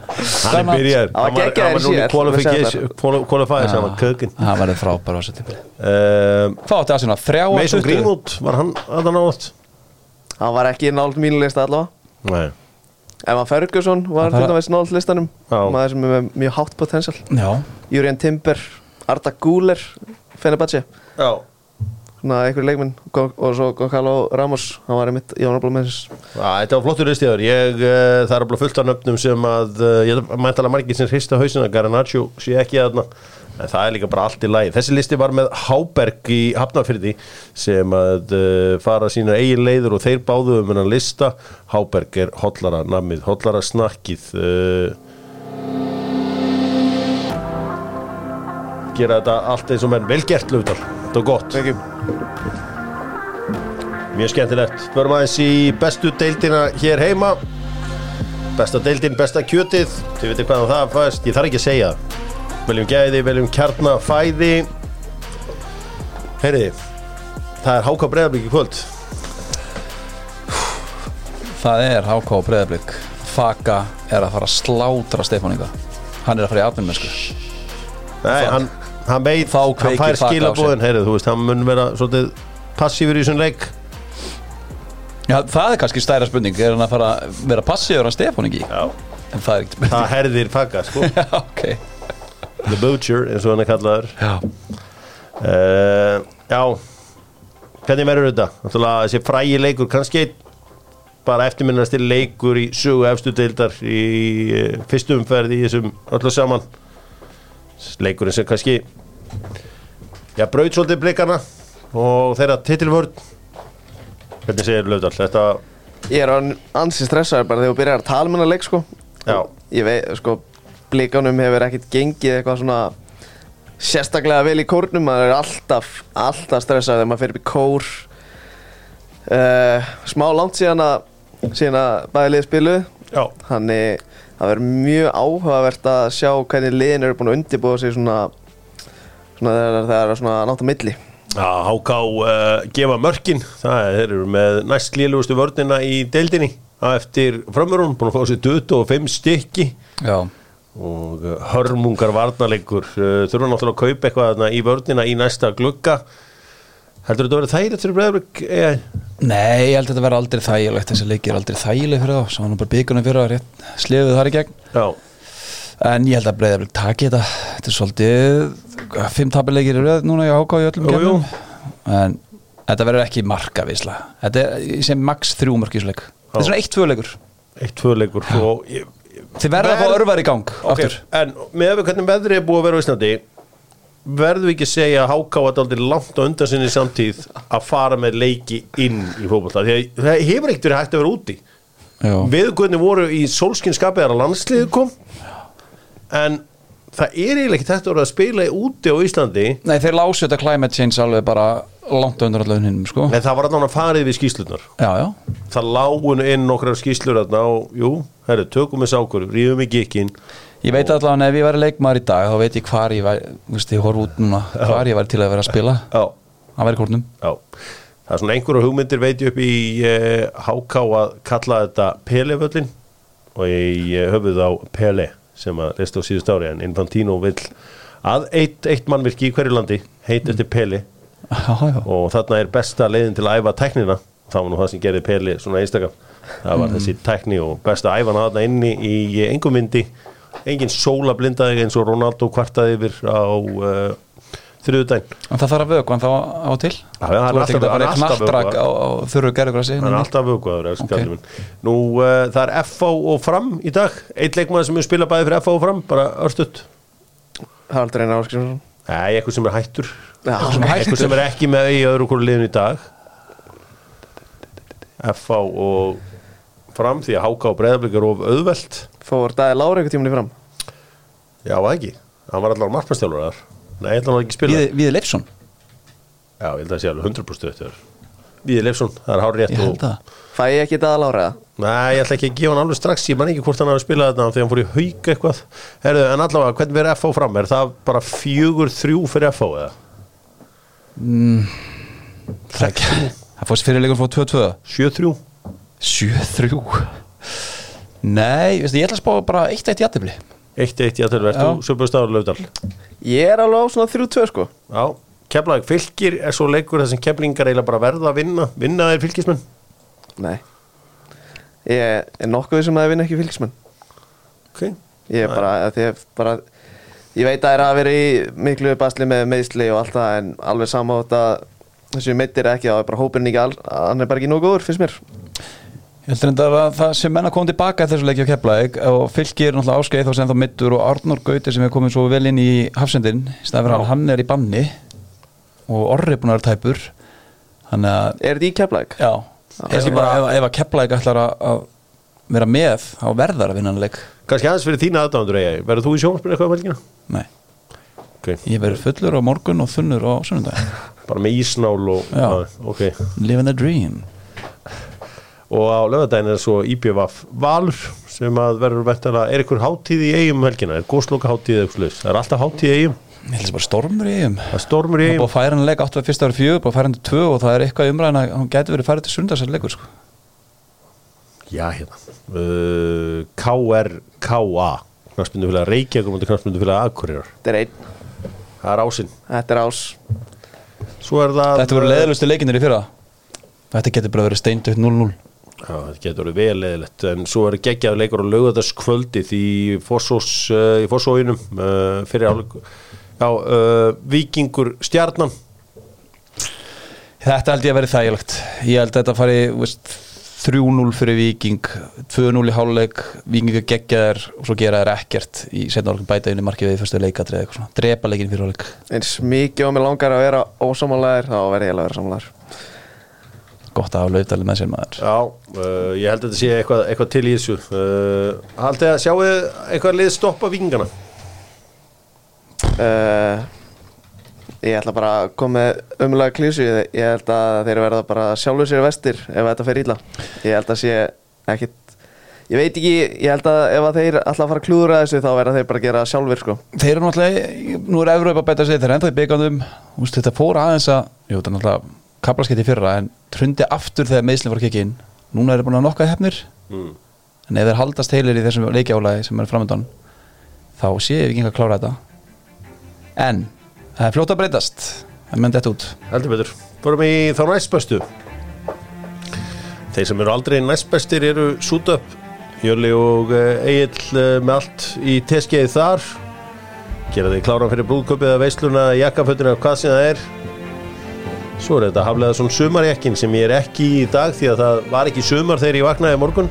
Hann er byrjar Hann var síðar Qualifiers, hann var kökin Það var frábær á þessu tímur uh, Hvað átti að sinna? Þrjá Mason 20? Greenwood, var hann að það nátt? Hann var ekki í nált mínu lista allavega. Nei. Evan Ferguson var Það- til dæmis nált listanum. Maður sem er með mjög hátt potential. Já, Jurian Timber, Arda Guler Fenerbahce. Já. Svona einhverju leikmenn Gon- Og svo Gonzalo Ramos Hann var einmitt í honorable mentions Þetta var flottur listiður Ég, uh, það er bara fullt af nöfnum sem að uh, ég mæntala margir sem hrista hausina Garnaccio sé ekki aðna en það er líka bara allt í lagi. Þessi listi var með Háberg í Hafnafyrði sem að uh, fara sína eigin leiður og þeir báðu um hennan lista. Háberg er hotlara namið, hotlara snakkið gera þetta allt eins og menn vel gert lögdal, þetta var gott Ekki Mjög skemmtilegt. Förum aðeins í bestu deildina hér heima. Besta deildin, besta kjötið. Þið veitir hvað það fæst. Ég þarf ekki að segja. Veljum gæði, veljum kjarnafæði. Heyriði, það er háka breyðarblik í kvöld. það er HK og Breiðablík Faka er að fara að slátra Stefáninga Hann er að fara í atvinnmennsku Nei, hann, hann veit, Þá hann fær á skilabóðin. Heyrið, þú veist, hann mun vera svolítið passífur í þessum leik. Já, það er kannski stæra spurning Er hann að fara að vera passíður hann Stefáningi? Já. En það er ekkert Það herðir faka, sko. Já, ok The Butcher, eins og hann er kallaður. Já, Uh, já Hvernig verður þetta? Náttúrulega þessi frægi leikur kannski bara eftirminnasti leikur í sögu efstu deildar í uh, fyrstu umferð í þessum öllu saman leikurinn sem kannski já, braut svolítið blikana og þeirra titilvörn. Hvernig segir Laudal? Þetta, Ég er orðinn ansi stressaður bara þegar þú byrjar að tala með hennar leik sko. Já, Ég veit, sko, blikanum hefur ekkert gengið eitthvað svona sérstaklega vel í kórnum. Maður er alltaf, alltaf stressaður þegar maður fer upp í kór. Uh, smá langt síðan að síðan að bæði lið spilu já, þannig það verður mjög áhugavert að sjá hvernig liðin eru búin að undirbúa sig svona svona þegar það er svona nátt á milli. Já Háká uh, gefa mörkin. Það þeir eru með næst lélugustu vörnina í deildinni. Á eftir framörun, búin að fá sér 25 stykki. Já, og uh, hörmungar varnarleikur uh, þurfa náttúrulega að kaupa eitthvað í vörnina í næsta glugga heldur þetta að vera þægilegt fyrir Breiðablík eh, Nei, ég held að þetta verði aldrei þægilegt. Þessi leikir aldrei þægileg fyrir þá, svo hann bara byggunum fyrir að slefuð þar í gegn. Já, en ég held að Breiðablík taki þetta. Þetta er svolítið fimm tapilegir í röð núna í áká í öllum Jú, jú. en þetta verður ekki marka visla þetta er sem max þrjú mörkísleik þetta er svona eitt tvö leikur. Eitt tvöleikur þið verða að fá örvar í gang ok, aftur. en með að við hvernig veðrið er búið að vera verðum við ekki að segja að Háká að aldrei langt á undan sinni samtíð að fara með leiki inn í að það hefur ekkert verið hægt að vera úti. Viðgöðni voru í sólskinskapið að landsliðu kom en það er eiginlega ekki þetta að spila úti á Íslandi. Nei, þeir lásu þetta climate change alveg bara langt undan allaveg hinnum sko. En það var að farið við skýslunar Já, já, það lágun inn nokkrar skýslur og jú, herru, tökum við sákur rífum í gikkin ég veit allavega ef ég væri leikmaður í dag þá veit ég hvar ég væri, veist, ég horf út núna hvar ég væri til að vera að spila. Já, að vera í kórnum já. Það er svona einhverju hugmyndir veit ég upp í eh, HK að kalla þetta Pelevöllin og ég eh, höfuð á Pele sem að resta á síðust ári en Infantino vill að eitt, eitt mannvirki í hverju landi heit eftir Pele. Já, já, og þarna er besta leiðin til að æfa tæknina. Það var nú það sem gerði Peli svona einstakam það var þessi tækni og besta að æfa hana þarna inni í engum myndi engin sóla blindaði eins og Ronaldo kvartaði yfir á uh, þriðudaginn en það þarf að vöku hann þá á til? Hann er alltaf- að bara hann er alltaf er okay. nú uh, það er FH og Fram í dag. Eitt leikmaður sem er spilað bæði fyrir FH og Fram bara örstutt. Haraldur Einar Áskilsson Nei, eitthvað sem er hættur. Er eitthvað sem er ekki með í öðru hverju liðin í dag. FH og Fram því að HK og Breiðablík er of auðvelt fór Dæði Lára eitthvað tímunni fram Já, var ekki. Hann var allar markmannstjálfur þar. Nei, ég held að hann var ekki spila. Við, við Leifsson, Já, ég held að það sé alveg 100% eftir. Víði Leifsson, það er hár rétt. ég held að Fæ ég ekki Dæði Lára eða? Nei, ég ætla ekki að gefa hann alveg strax. Ég man ekki hvort hann hafi spilað þetta þegar hann fór í haug eitthvað. Herðu, en allavega, hvernig verður FH fram? Er það bara fjögur þrjú fyrir FH eða? Það, er ekki- það fórst fyrirleikur frá 2-2 Sjö þrjú? 7-3 Nei, ég ætla að spá bara 1-1 í aðtefli Eitt eitt, já, þegar Já. verður þú söpust áður löfdal. Ég er alveg á svona 3-2 sko Já, Keflavík fylgir er svo leikur þar sem keflingar eiginlega bara verða að vinna. Vinna þeir fylgismenn? Nei Ég er nokkuð sem að það vinna ekki fylgismenn Ok. Ég er bara, að því að bara Ég veit að það er að vera í miklu basli með meðsli og allt það en alveg sama á þetta þessu meittir ekki þá er bara hópurinn ekki all, hann er bara ekki nógu góður, finnst mér Ég heldur enda að það sem menn að koma tilbaka þessu leiki á Keflavík og fylgir náttúrulega áskeið þá sem þá mittur og Arnur Gauti sem er komið svo vel inn í hafsendin að hann er í banni og Orri búin að vera tæpur. Þannig að, Er þetta í keflæk? já. Kannski bara ef, ef að Keflavík ætlar að, að vera með þá verðar að vinna hann leik. Kannski aðeins fyrir þína aðdándur eigi. Verður þú í sjónspil eitthvað um helgina? Nei, Ok. ég verður fullur á morgun og þunnur á sunnundag Bara með ísnál og... Já. ok. Living the dream og á lögadaginn er svo IPVF Valur sem að verður væntanlega er ykkur hátíð í eigum um helgina? Er góðsloka hátíð eða eitthvað það er alltaf hátíð í eigum Ég held að bara stormur í eigum það er stormur í Það er eigum búið að færa hann leik 8 fyrst ára 4 búið að færa hann til 2 og það er eitthvað umræðin að hann gæti verið færið til sundarsæl leikur sko. já hérna. Uh, KR KA knastmyndufélag Reykjavík og knastmyndufélag Akureyrar. Þetta er einn, það er ásinn. Þetta er ás. Svo er það Þetta voru leðlustu leikinir í fyrra. Þetta getur bara verið steindu 0-0 já, þetta getur verið vel leðilegt en svo er geggjaður leikur á lögadagskvöldið í Fossós uh, í Fossóinum uh, fyrir áleik já, uh, Víkingur Stjarnan. Þetta held ég að verið þægilegt. Ég held að þetta fari veist, 3-0 fyrir Víking 2-0 í háluleik Víkingur geggjaðar og svo gera þær ekkert í setna áleikum bæta inn í markið við fyrstu leikatri eða eitthvað svona drepa leikin fyrir áleik eins mikið og mér langar að vera ósamálaðir þá verð ég að vera samálaðir gott að hafa laufdali með sér maður. Já, uh, ég held að þetta sé eitthvað, eitthvað til í þessu. Uh, Haldið að sjáu eitthvað lið stoppa vingana uh, Ég ætla bara að koma með umlega klísu Ég held að þeir verða bara sjálfur sér vestir ef þetta fer illa. Ég held að sé ekkit Ég veit ekki, ég held að ef að þeir ætla að fara að klúðra þessu þá verða þeir bara að gera sjálfur sko. Þeir eru náttúrulega, nú er Evróp að bæta sig þeir eru ennþá í byggandum, þetta fór aðeins að jú, þetta er náttúrulega kaplaskeitt í fyrra en trundi aftur þegar meðslinn voru að kikki inn. Núna eru búin að nokka hefnir mm. en ef þeir haldast heilir í þessum leikjálaði sem er framöndan þá sé ég ekki að klára þetta. En það er fljótt að breytast. En menn þetta út. Heldur betur. Förum í þá næstbestu. Þeir sem eru aldrei næstbestir eru Sútöp Jörli og Egil með allt í teskeiði þar. Gera þeir kláran fyrir brúðköpið eða veisluna, jakkafötuna, hvað sem það er Svo er þetta haflega svona sumarjakkin sem ég er ekki í dag því að það var ekki sumar þegar ég vaknaði morgun.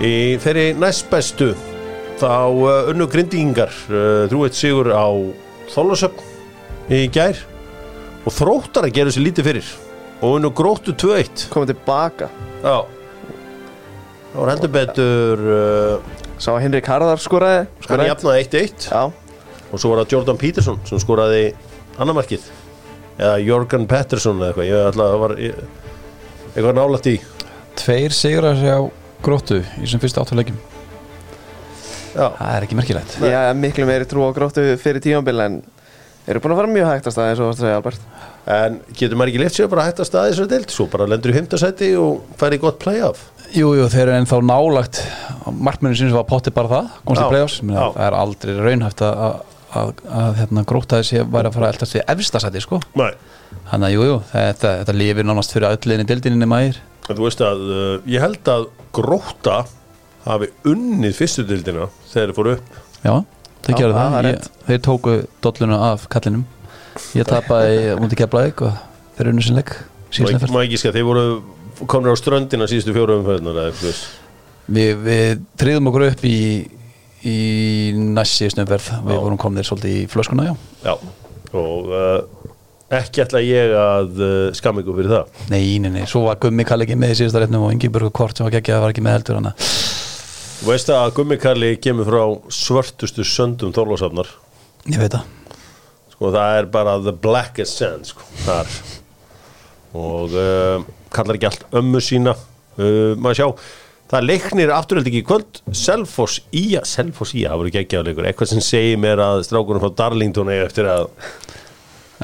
Í þeirri næstbestu þá uh, unnu grindingar uh, þrúið sigur á Þólasöfn í gær og þróttar að gera sér lítið fyrir og unnu gróttu 2-1 Komum tilbaka. Já. Það var heldur betur uh, Sá að Henrik Harðar skoraði hann jafnaði 1-1 Já, og svo var það Jordan Peterson sem skoraði annamarkið eða Jorgen Pettersson eða eitthvað ég ætla að það var eitthvað nálægt í Tveir sigur að segja gróttu í þessum fyrstu áttuleikjum Já, það er ekki merkilegt. Ég hef miklu meiri trú á gróttu fyrir tímambil en eru búin að fara mjög hægt að staði eins og varst að segja Albert. En getur maður ekki lift sér bara hægt að staði þessu deild? Svo bara lendur í fymtasæti og fær í gott play-off. Jú, jú, þeir eru ennþá nálagt markmennin sinns var potti bara það komst Já, í play-offs, Menni, já. það er aldrei raunhæft að, að, að, hérna, gróta þessi væri að fara að eldast við efstasæti sko. Nei, þannig að jú, jú, þetta, þetta lifir nánast fyrir öllinni dildinni mægir þú veist að uh, ég held að gróta hafi unnið fyrstu deildina þegar þeir fóru upp. Já, þeir gerðu það það, ég, þeir tóku dolluna af kallinum. Ég tapaði mútið keflaðik og þeir unnu sinleik Má má ekki skæða, þeir voru komnir á ströndina síðustu fjóru þess. við, við triðum okkur upp í í næst síðustum verð við vorum komnir svolítið í flöskuna, já. Já, og uh, ekki ætla ég að uh, skam ykkur fyrir það. Nei, nei, nei, svo var Gummi Kalli ekki með í síðasta réttnum og Ingeborg Kort sem var geggjað var ekki með heldur hana. Þú veist að Gummi Kalli kemur frá svörtustu söndum Þorlásafnar Ég veit það. Sko það er bara the blackest sand sko, þar. Og uh, kallar ekki allt ömmu sína. Uh, maður sjá það leiknir afturhald ekki í kvöld. Selfoss Ía, Selfoss Ía, það voru geggjaðleikur eitthvað sem segir mér að strákunum frá Darlington er eftir að,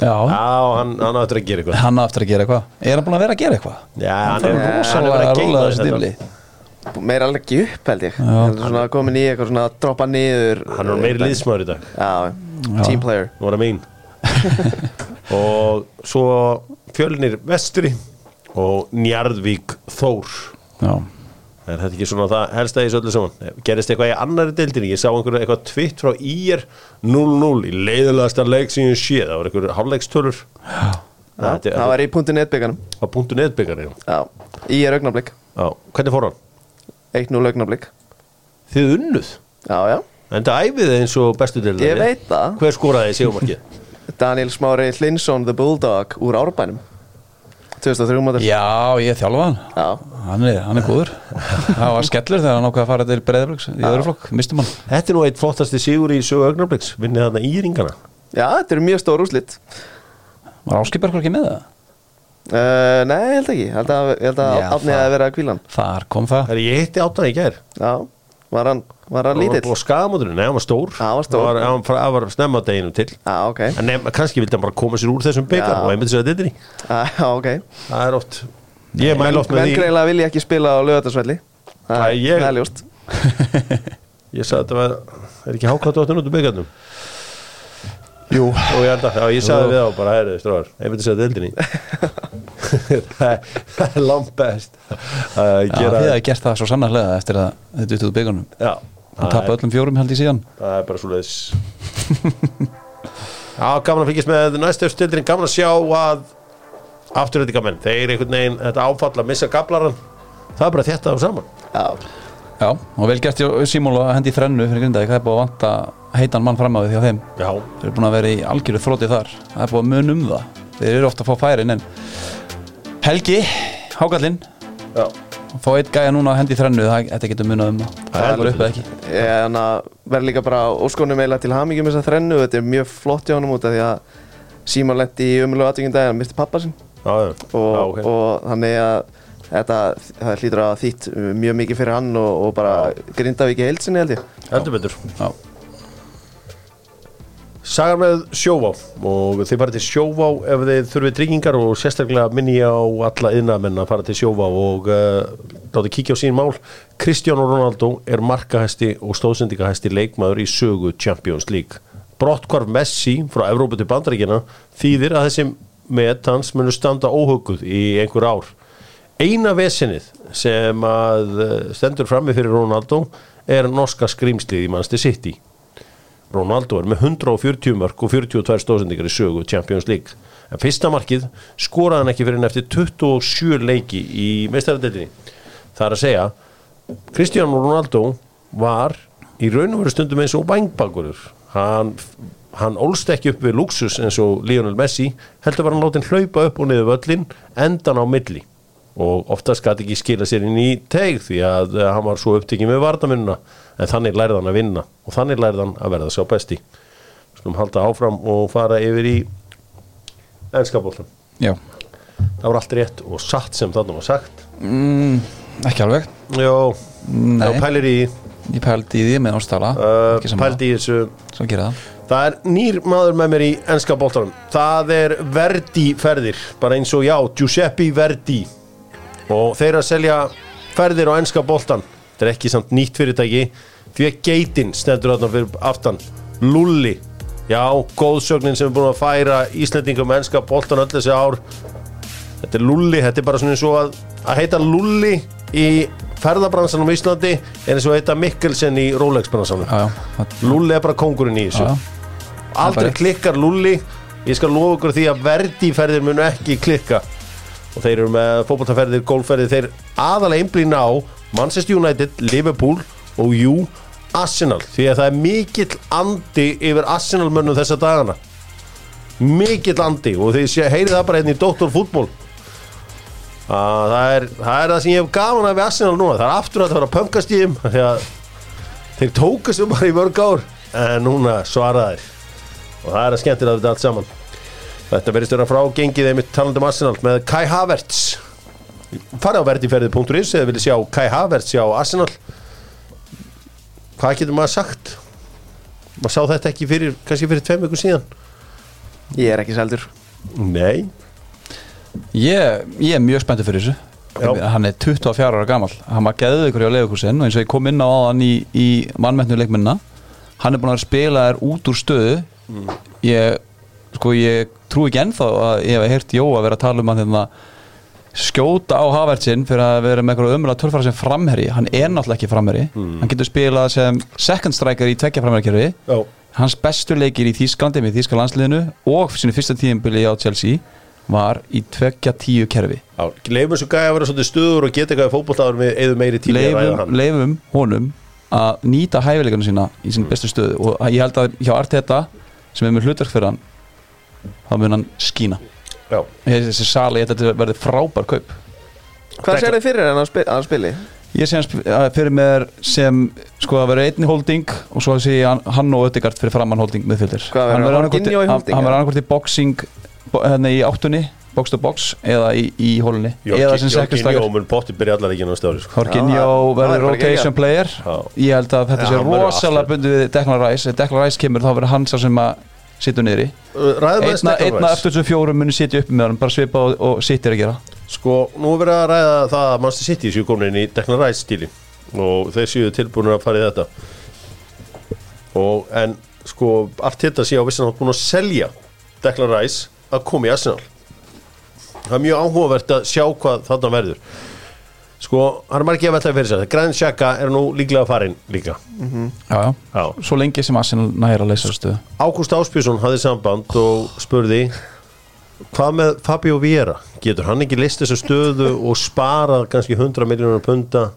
Já, já, hann, hann á eftir að gera eitthvað. Hann á eftir að gera eitthvað. Er hann búin að vera að gera eitthvað? já, hann er Það er rosalega að þessi þetta. stifli Meira alveg ekki upp held ég. Hann er svona komin í eitthvað svona að droppa niður hann er meiri liðsmaður í dag. Já, Já. team player. What I mean og svo fjölnir vestri og Njarðvík Þór. Já, er þetta ekki svona það helsta í þessu öllu saman. Gerist eitthvað í annari deildinni? Ég sá einhverju eitthvað tvitt frá IR 0-0 í leiðilegasta leik sem ég sé það var einhverju hálfleikstölur. Já, Það var í punktu netbygganum á punktu neðbyggarni Já, í er augnablik. Hvernig fór hann? 1-0 augnablik. Þið unnuð? Já, já, en það æfið eins og bestu deildinni ég veit það. Hver skoraði í sigumarkið? Daniel Smári Hlinsson, the Bulldog úr Árbænum 2003 mótur Já ég þjálfa hann. Já, Hann er, hann er góður. Það var skellur þegar hann ákvað að fara til Breiðabliks í öðru flokk, mistum hann þetta er nú eitt flottasti sigur í sögu augnabliks vinnið þarna íringana já þetta eru mjög stór úrslit. Var Áskibergur ekki með það? uh, Nei, ég held ekki. Ég held að, ég held að Já, Átni það- að vera að kvíla hann. Þar kom það. Það er ég hitti áttan í gær. Já, var hann, var hann lítill? og skagamóturinn, nei hann var stór. Já, hann var stór. Það var, hann, hann var snemma deginum til. Já, ok. En nefn, kannski vildi hann bara koma sér úr þessum byggar Já. og einmitt sér að dittinni Já, ok. Það er oft ég mæla oft með Menn því greiðlega vilja ekki spila á lögatarsvelli Það Æ, ég- það er ljóst. Ég sagði að þetta var er ekki hákvæmt áttan út úr byggarnum Jú. Og ég held að já, ég sagði við á bara herri stráðar einmitt sér að það er- það er langt best að gera þið hefði gert það svo sannarlega eftir að þetta út úr byggunum já, það tappa er, öllum fjórum held í síðan. það er bara svo leiðis já, gaman að fylgjast með næstu stildin, gaman að sjá að afturrættingamenn, þeir einhvern veginn þetta áfall að missa gablaran það er bara þetta á saman. Já, Já, og vel gert Simón að hendi í þrennu fyrir grindaði, það er búið að vanta heitan mann fram á því á þeim. Já, Þeir eru búin að vera í algjöru þrótti þar. Það er búið að mun um það. Þeir eru ofta að fá færin en Helgi, Hákallinn Já. Fá eitt gæja núna að hendi það, Þetta getur munað um það. Það var upp eða ekki? En að verð líka bara óskonum eiginlega til hamingjum þess að þrennu. Þetta er mjög flott hjá honum út af því að Símon lendi í umlögu aðtöngin dag Hann misti pappa sinn. Já, já. og, Já, ok. og þannig að þetta það hlýtur að þýtt mjög mikið fyrir hann og, og bara Grindavík í heilsinni held ég. Heldur betur. Já. Sagar með sjóvá og þið farið til sjóvá ef þið þurfið tryggingar og sérstaklega minni á alla yðnamenn að fara til sjóvá og uh, látið kíkja á sín mál. Cristiano Ronaldo er markahæsti og stóðsendingahæsti leikmaður í sögu Champions League. Brottkvarf Messi frá Evrópu til Bandaríkina þýðir að þessi met hans munur standa óhuguð í einhver ár. Eina vesenið sem að eh, stendur frammi fyrir Ronaldo er norska skrýmslið í Manchester City Ronaldo er með 140 mörg og 42 stóðsendingar í sögu Champions League. En fyrsta markið skoraði hann ekki fyrir en eftir 27 leiki í meistaradeldinni það er að segja Cristiano Ronaldo var í raun og veru stundum eins og bængbakurur hann, hann ólst ekki upp við luxus eins og Lionel Messi heldur var hann látin hlaupa upp og niður völlin endan á milli. Og oftast gæti ekki skila sér inn í teig því að eh, hann var svo upptekinn með vardamununa en þannig lærði hann að vinna og þannig lærði hann að verða sá besti. Skulum halda áfram og fara yfir í ennskapoltan Já, það var allt rétt og satt sem þarna var sagt. Mm, ekki alveg. Já, pælir í Ég pældi í því með ástala. Uh, pældi í þessu. Það. Það er nýr maður með mér í ennska boltanum Það er Verdi ferðir bara eins og já, Giuseppe Verdi. Og þeir að selja ferðir á ennska boltan þetta er ekki samt nýtt fyrirtæki því að geitin stendur þarna fyrir aftan. Lulli. Já, góðsögnin sem er búin að færa Íslendingum ennska boltan öll þessi ár. Þetta er Lulli, þetta er bara svona eins og að, að heita Lulli í ferðabransanum í Íslandi er eins og að heita Mikkelsen í Rolex-bransanum. Já, já, Lulli er bara kóngurinn í þessu. Já, aldrei bara- klikkar Lulli. Ég skal lofa ykkur því að verdiferðir munu ekki klikka. Og þeir eru með fótballtaferðir, golfferðir þeir aðalega einblýna á Manchester United, Liverpool og jú, Arsenal því að það er mikill andi yfir Arsenal mönnum þessa dagana. Mikill andi og þið sé, heyrið það bara hérna í Dr. Fútból að það það er það sem ég hef gaman að við Arsenal núna. Það er aftur að það var að pöngast í þeim því að þeir tókast um bara í mörg ár en núna svara þeir. Og það er að skemmtilega þetta allt saman. Þetta verðist vera frá gengið einmitt talandum Arsenal með Kai Havertz. Farið á verdiferði.is eða viljið sjá Kai Havertz sjá Arsenal hvað getur maður sagt? Maður sá þetta ekki fyrir kannski fyrir tveim ykkur síðan. Ég er ekki seldur. Nei, Ég, ég er mjög spenntið fyrir þessu. Já. Hann er 24 ára gamall. Hann var geðið ykkur hjá Leifurkursin og eins og ég kom inn á hann í, í mannmennu leikminna Hann er búin að spila þær út úr stöðu. Ég, sko, ég trú ekki ennþá að ég hef heyrt Jó að vera að tala um að hérna, skjóta á Havertzinn fyrir að vera með eitthvað umræða tölfara sem framherri Hann er náttúrulega ekki framherri Hann getur spilað sem second striker í tvekja framherrikerfi já, Hans bestu leikir í Þýskalandi með Þýska landsliðinu og sínu fyrsta tíðinbili á Chelsea var í tvekja tíu kerfi. Leifum þessu gæja að vera svolítið stöður og geta eitthvað í fótbolltaður við eða meiri tími leifum, leifum honum að nýta hæfileikana sína í sín bestu stöðu. Og ég held að hjá Arteta sem er með hlutverk fyrir hann þá mun hann skína þessi sali, að þetta verði frábær kaup. Hvað sér þið fyrir hann að, spi að hann spili? ég sé hans að fyrir mér sem sko að vera einni holding og svo sé ég hann, hann og Ödegard fyrir framann holding Hvað, verður hann hann hann verður eða? annarkvort í boxing bo- hérna í áttunni, box to box eða í, í hólunni eða sem Jorginho striker mun potti byrja allar ekki náttúrulega það verður er rotation player. Já. ég held að þetta sé hann rosalega bundið við Declan Rice. Ef Declan Rice kemur þá verður hann sá sem að sitja niðri. Einna, einna eftir þessum fjórum muni sitja uppi með hann bara svipa og, og sittir að gera. Sko, nú er verið að ræða það að Manchester City séu komin inn í Declan Rice stíli og þeir séu tilbúinir að fara í þetta. Og en sko allt þetta sé á vissan hátt búin að selja Declan Rice að koma í Arsenal. Það er mjög áhugavert að sjá hvað þarna verður sko, hann er margir að velta fyrir sér. Granit Xhaka er nú líklega farin líka. Já, já. Já. svo lengi sem Arsenal næra að leysa stöðu Ágúst Áspjösson hafði samband og spurði hvað með Fabio Vieira? Getur hann ekki list þessu stöðu og sparað kannski 100 miljónar punta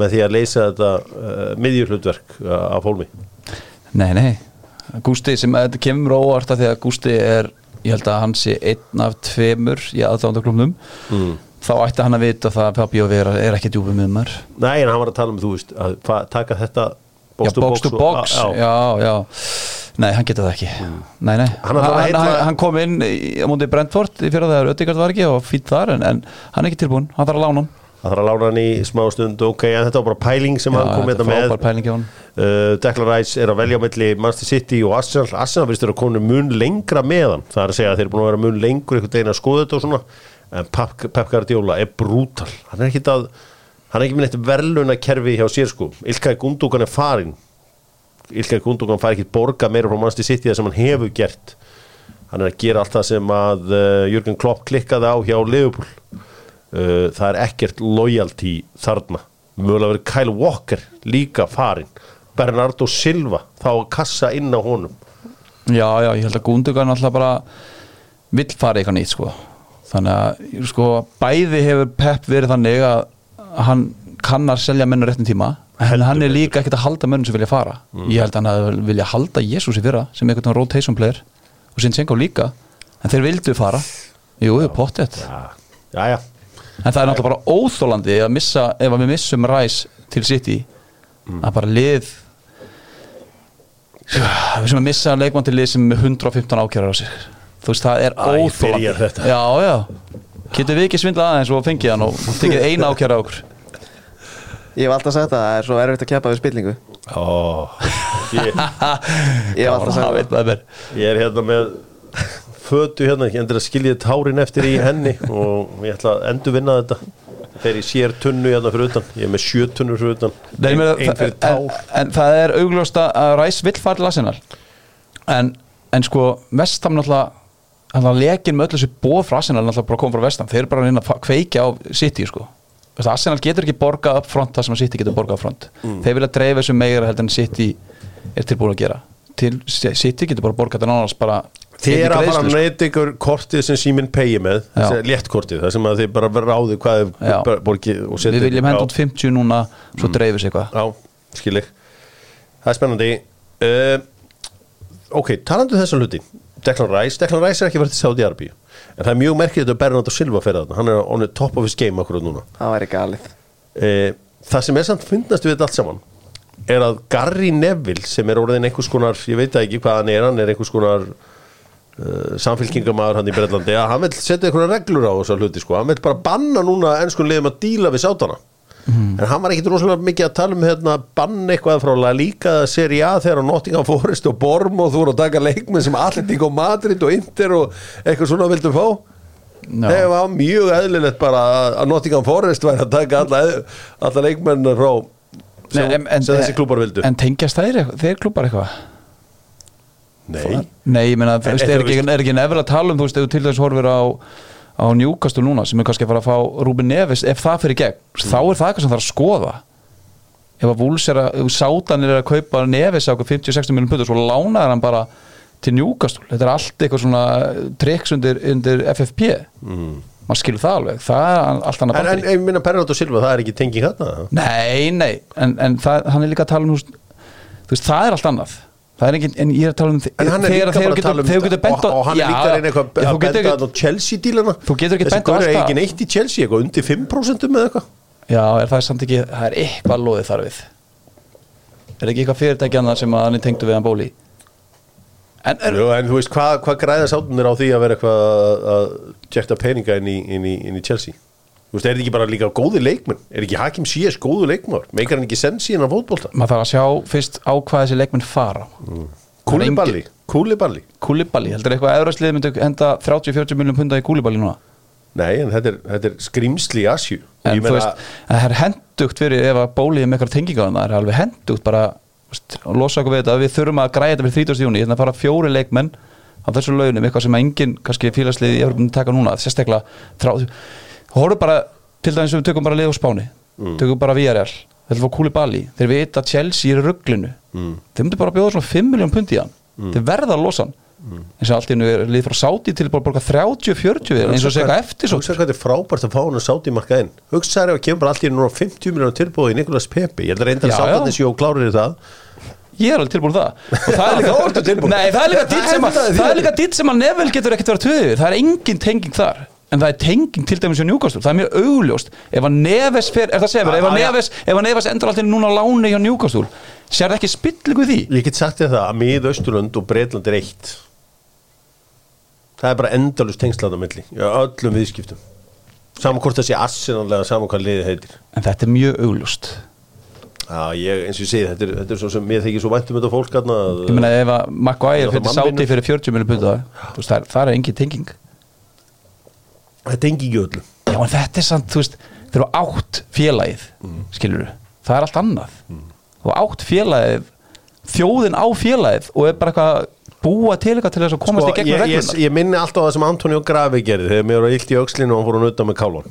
með því að leysa þetta uh, miðjurhlutverk uh, af hólmi? Nei, nei, Gústi sem þetta kemur á óvart að því að Gústi er ég held að hann sé einn af tveimur í aðdándaklubnum mm. Þá ætti hann að vita það að Fabio Vera er ekki djúpum með maður Nei, en hann var að tala um, þú veist, að taka þetta Já, box to box to og- box, já, já, já Nei, hann getur það ekki. Nei, nei, Hann að hann, heilla- hann, kom inn á múndi Brentford í fyrra þegar Ödegard var ekki og fýtt þar en, en hann er ekki tilbúin, hann þarf að lána hann Það þarf að lána hann í smá stund. Ok, en þetta var bara pæling sem hann kom þetta hérna með. pæling uh, Declan Rice er að velja á milli Manchester City og Arsenal. Arsenal virðist vera konu mun lengra með hann. Það er að segja að þeir eru búin að vera mun lengur einhvern veginn að skoða þetta og svona Pep, Pep Guardiola er brútal. Hann er ekki ekki með neitt verðluna kerfi hjá sér sko. Ilkay Gundogan er farin Ilkay Gundogan fær ekki borga meira frá Manchester City það sem hann hefur gert. Hann er að gera allt það sem að uh, Jürgen Klopp klikkaði á hjá Liverpool. Uh, það er ekkert loyalty þarna. Mögulega verið Kyle Walker líka farin Bernardo Silva þá kassa inn á honum. Já, já, ég held að Gundogan alltaf bara vill fara í eitthvað nýtt sko þannig að sko bæði hefur Pep verið þannig að hann kannar selja menn á réttum tíma en hann er líka ekkert að halda mönnum sem vilja fara. Ég held að hann vilja halda Jésús í fyrra sem einhvern rotation player og Sinchenko líka. En þeir vildu fara. Jú, pottet. Já, já, já. en það er náttúrulega bara óþólandi að missa, ef að við missum ræs til City að bara lið við sem að missa leikmann til lið sem er með 115 ákjærar á sig þú veist það er óþólandi já já. Getur við ekki svindla aðeins og fengið hann og tekið eina ákjæra á okkur? Ég hef alltaf sagt það, það er svo erfitt að keppa við spillingu. Ó, ég, Ég hef alltaf sagt það. Ég er hérna með fötu hérna, ég endur að skilja tárin eftir í henni og ég ætla að endur vinna þetta. Þegar ég sér tunnu hérna fyrir utan. Ég er með sjö tunnur fyrir utan. Nei, ein, meina, ein fyrir en, tár. en það er augljóst að Ræs vill fara til Arsenal. En, en sko Vestam náttúrulega þannig að lekin með öllu þessi bóð frá Arsenal náttúrulega bara kom frá Vestam, þeir eru bara að reyna að kveikja á City sko. Veist, Arsenal getur ekki borgað upp front það sem að City getur borgað upp front. Þeir vilja dreifa þessu meira heldur en City er tilbúin að gera. Til City getur bara borgað þetta nánast bara Þið er að greiðslu, að sko. neyta ykkur kortið sem síminn pegi með þessi léttkortið, það sem að þið bara ráði hvað Já. er borgið og setið við viljum henda út 50 núna svo dreifis eitthvað. Já, skil ég Það er spennandi. Uh, Ok, talandu um þessa hluti Declan Rice, Declan Rice er ekki verið til Saudi Arabíu. En það er mjög merkilegt að Bernardo Silva fyrir þarna. Hann er on the top of his game akkurat núna. Það væri galið. Uh, Það sem er samt fyndnast við þetta allt saman Er að Gary Neville sem er orðin einhvers konar Ég veit ekki hvað hann er Hann er einhvers konar uh, samfélkingamæður hann í Bretlandi. Að hann vil setja einhverja reglur á þessa hluti sko. hann vil bara banna núna ennskun liðum að díla við sátana en hann var ekkit rosalega mikið að tala um hérna, banna eitthvað frá La Liga Serie A þegar á Nottingham Forest og Borm og þú voru að taka leikmenn sem Atletík og Madrid og Inter og eitthvað svona vildu fá. Já. það var mjög eðlilegt bara að- Nottingham Forest væri að taka alla, alla leikmenn frá sem, Nei, en- sem en- þessi klúbar vildu. en tengjast þeir, þeir klúpar eitthvað? Nei, Nei, ég meina, þú veist, er ekki, er nefnilega að tala um, þú veist, ef þú til þess horfir á á Newcastle núna, sem er kannski að fara að fá Ruben Neves, ef það fyrir gegn þá er það eitthvað sem þarf að skoða. Ef að Wools er að, ef Sátan er að kaupa Neves á okkur 50-60 miljón pundur svo lánaður hann bara til Newcastle. Þetta er allt eitthvað svona triks undir, undir FFP mm. maður skilur það alveg, það er allt annað en, en bandi ég minna Bernardo Silva það er ekki tenging þarna Nei, nei, en, en það, hann er líka að tala um þú veist, það er allt annað það er ekki, en ég er að tala um En hann er líka bara að tala um þegar þú getur bent á og, hann er líka að reyna eitthvað að benda ekki- á Chelsea dílana Þú getur ekki Þessi bent á gaur er allt ekki það. neitt í Chelsea eitthvað undir 5% með eitthvað? Já, er það er samt ekki, það er eitthvað loðið þar við. Er ekki eitthvað fyrirtæki annað sem að hann er tengdu við hann bóli? En er, Jú, en þú veist hvað hva græða sátunir á því að vera eitthvað að- að tjekta peninga inn í, inn, í, inn í Chelsea Þú veist, er þetta ekki bara líka góði leikmenn? Er ekki Hakim Ziyech góðu leikmenn meikar hann ekki sensi innan fótbolta? Maður þarf að sjá fyrst á hvað þessi leikmenn fara. Kúliballi, Kúliballi Kúliballi, heldur eitthvað eðurastlið myndi henda 30-40 miljón punda í Kúliballi núna? Nei, en þetta er, þetta er skrimsli Asju En þú veist, það er hendugt fyrir ef að bólið með eitthvað tenginga það er alveg hendugt bara losa okkur við þetta, við þurfum að græða þetta fyrir 30. júni, leikmenn á þessu launum, eitthvað sem enginn kannski félagslið í Evropum taka núna, sérstaklega þrá, horfum bara til dæmis við tökum bara lið á Spáni, tökum bara VRL þeir fá kúli bali, þeir vita að Chelsea er rugglinu, mm. þeir myndu bara bjóða svona 5 miljón pundi í hann, þeir verða að losa hann. Eins og allt einu er lið frá Sáti til bara að borga 30-40 eins og segja eftir svo. Hugsa hvað þetta er frábært að fá hann að sátt í marka inn Hugsa þær ef að kemur bara allt í núna 50 miljonar tilbúið í Nikolas Pepe. Ég held að reynda að að þessi og klárir það. Ég er alveg tilbúin það. Og það er líka. Nei, það er líka sem að það er líka ditt sem að Neville getur ekkert verið tvöður það er engin tenging þar en það er tenging til dæmis hjá Newcastle, það er mjög augljóst. Ef að Neves fer, er það segir mér, ef að. Neves ef að Neves endur alltaf núna á láni hjá Newcastle sér ekki spillingu því? Ég get sagt þér það að mið Östurlund og Breitland er eitt. Það er bara endalust tengslaðan á milli Já, öllum viðskiptum. Saman hvort það sé assinanlega saman hvað liðið heitir. En þetta er mjög augljóst. Já, ég, eins og ég segi, þetta er, þetta er svo sem mér þykir svo væntum þetta fólk aðna ég meina ef að Maguire fyrir sáti fyrir 40 miljonum punda þú veist, það, er- það er engin tenging Þetta tengi ekki öllu Já, en þetta er samt, þú veist, þegar þú átt félagið, mm. skilur það er allt annað. Þú átt félagið, þjóðin á félagið og er bara eitthvað að búa til eitthvað til þess að komast í gegnum Sko, ég, ég, regluna. ég minni alltaf það sem Antonio Gravi gerði þegar mér var illt í aukslinu og hann fór að nutta með kálun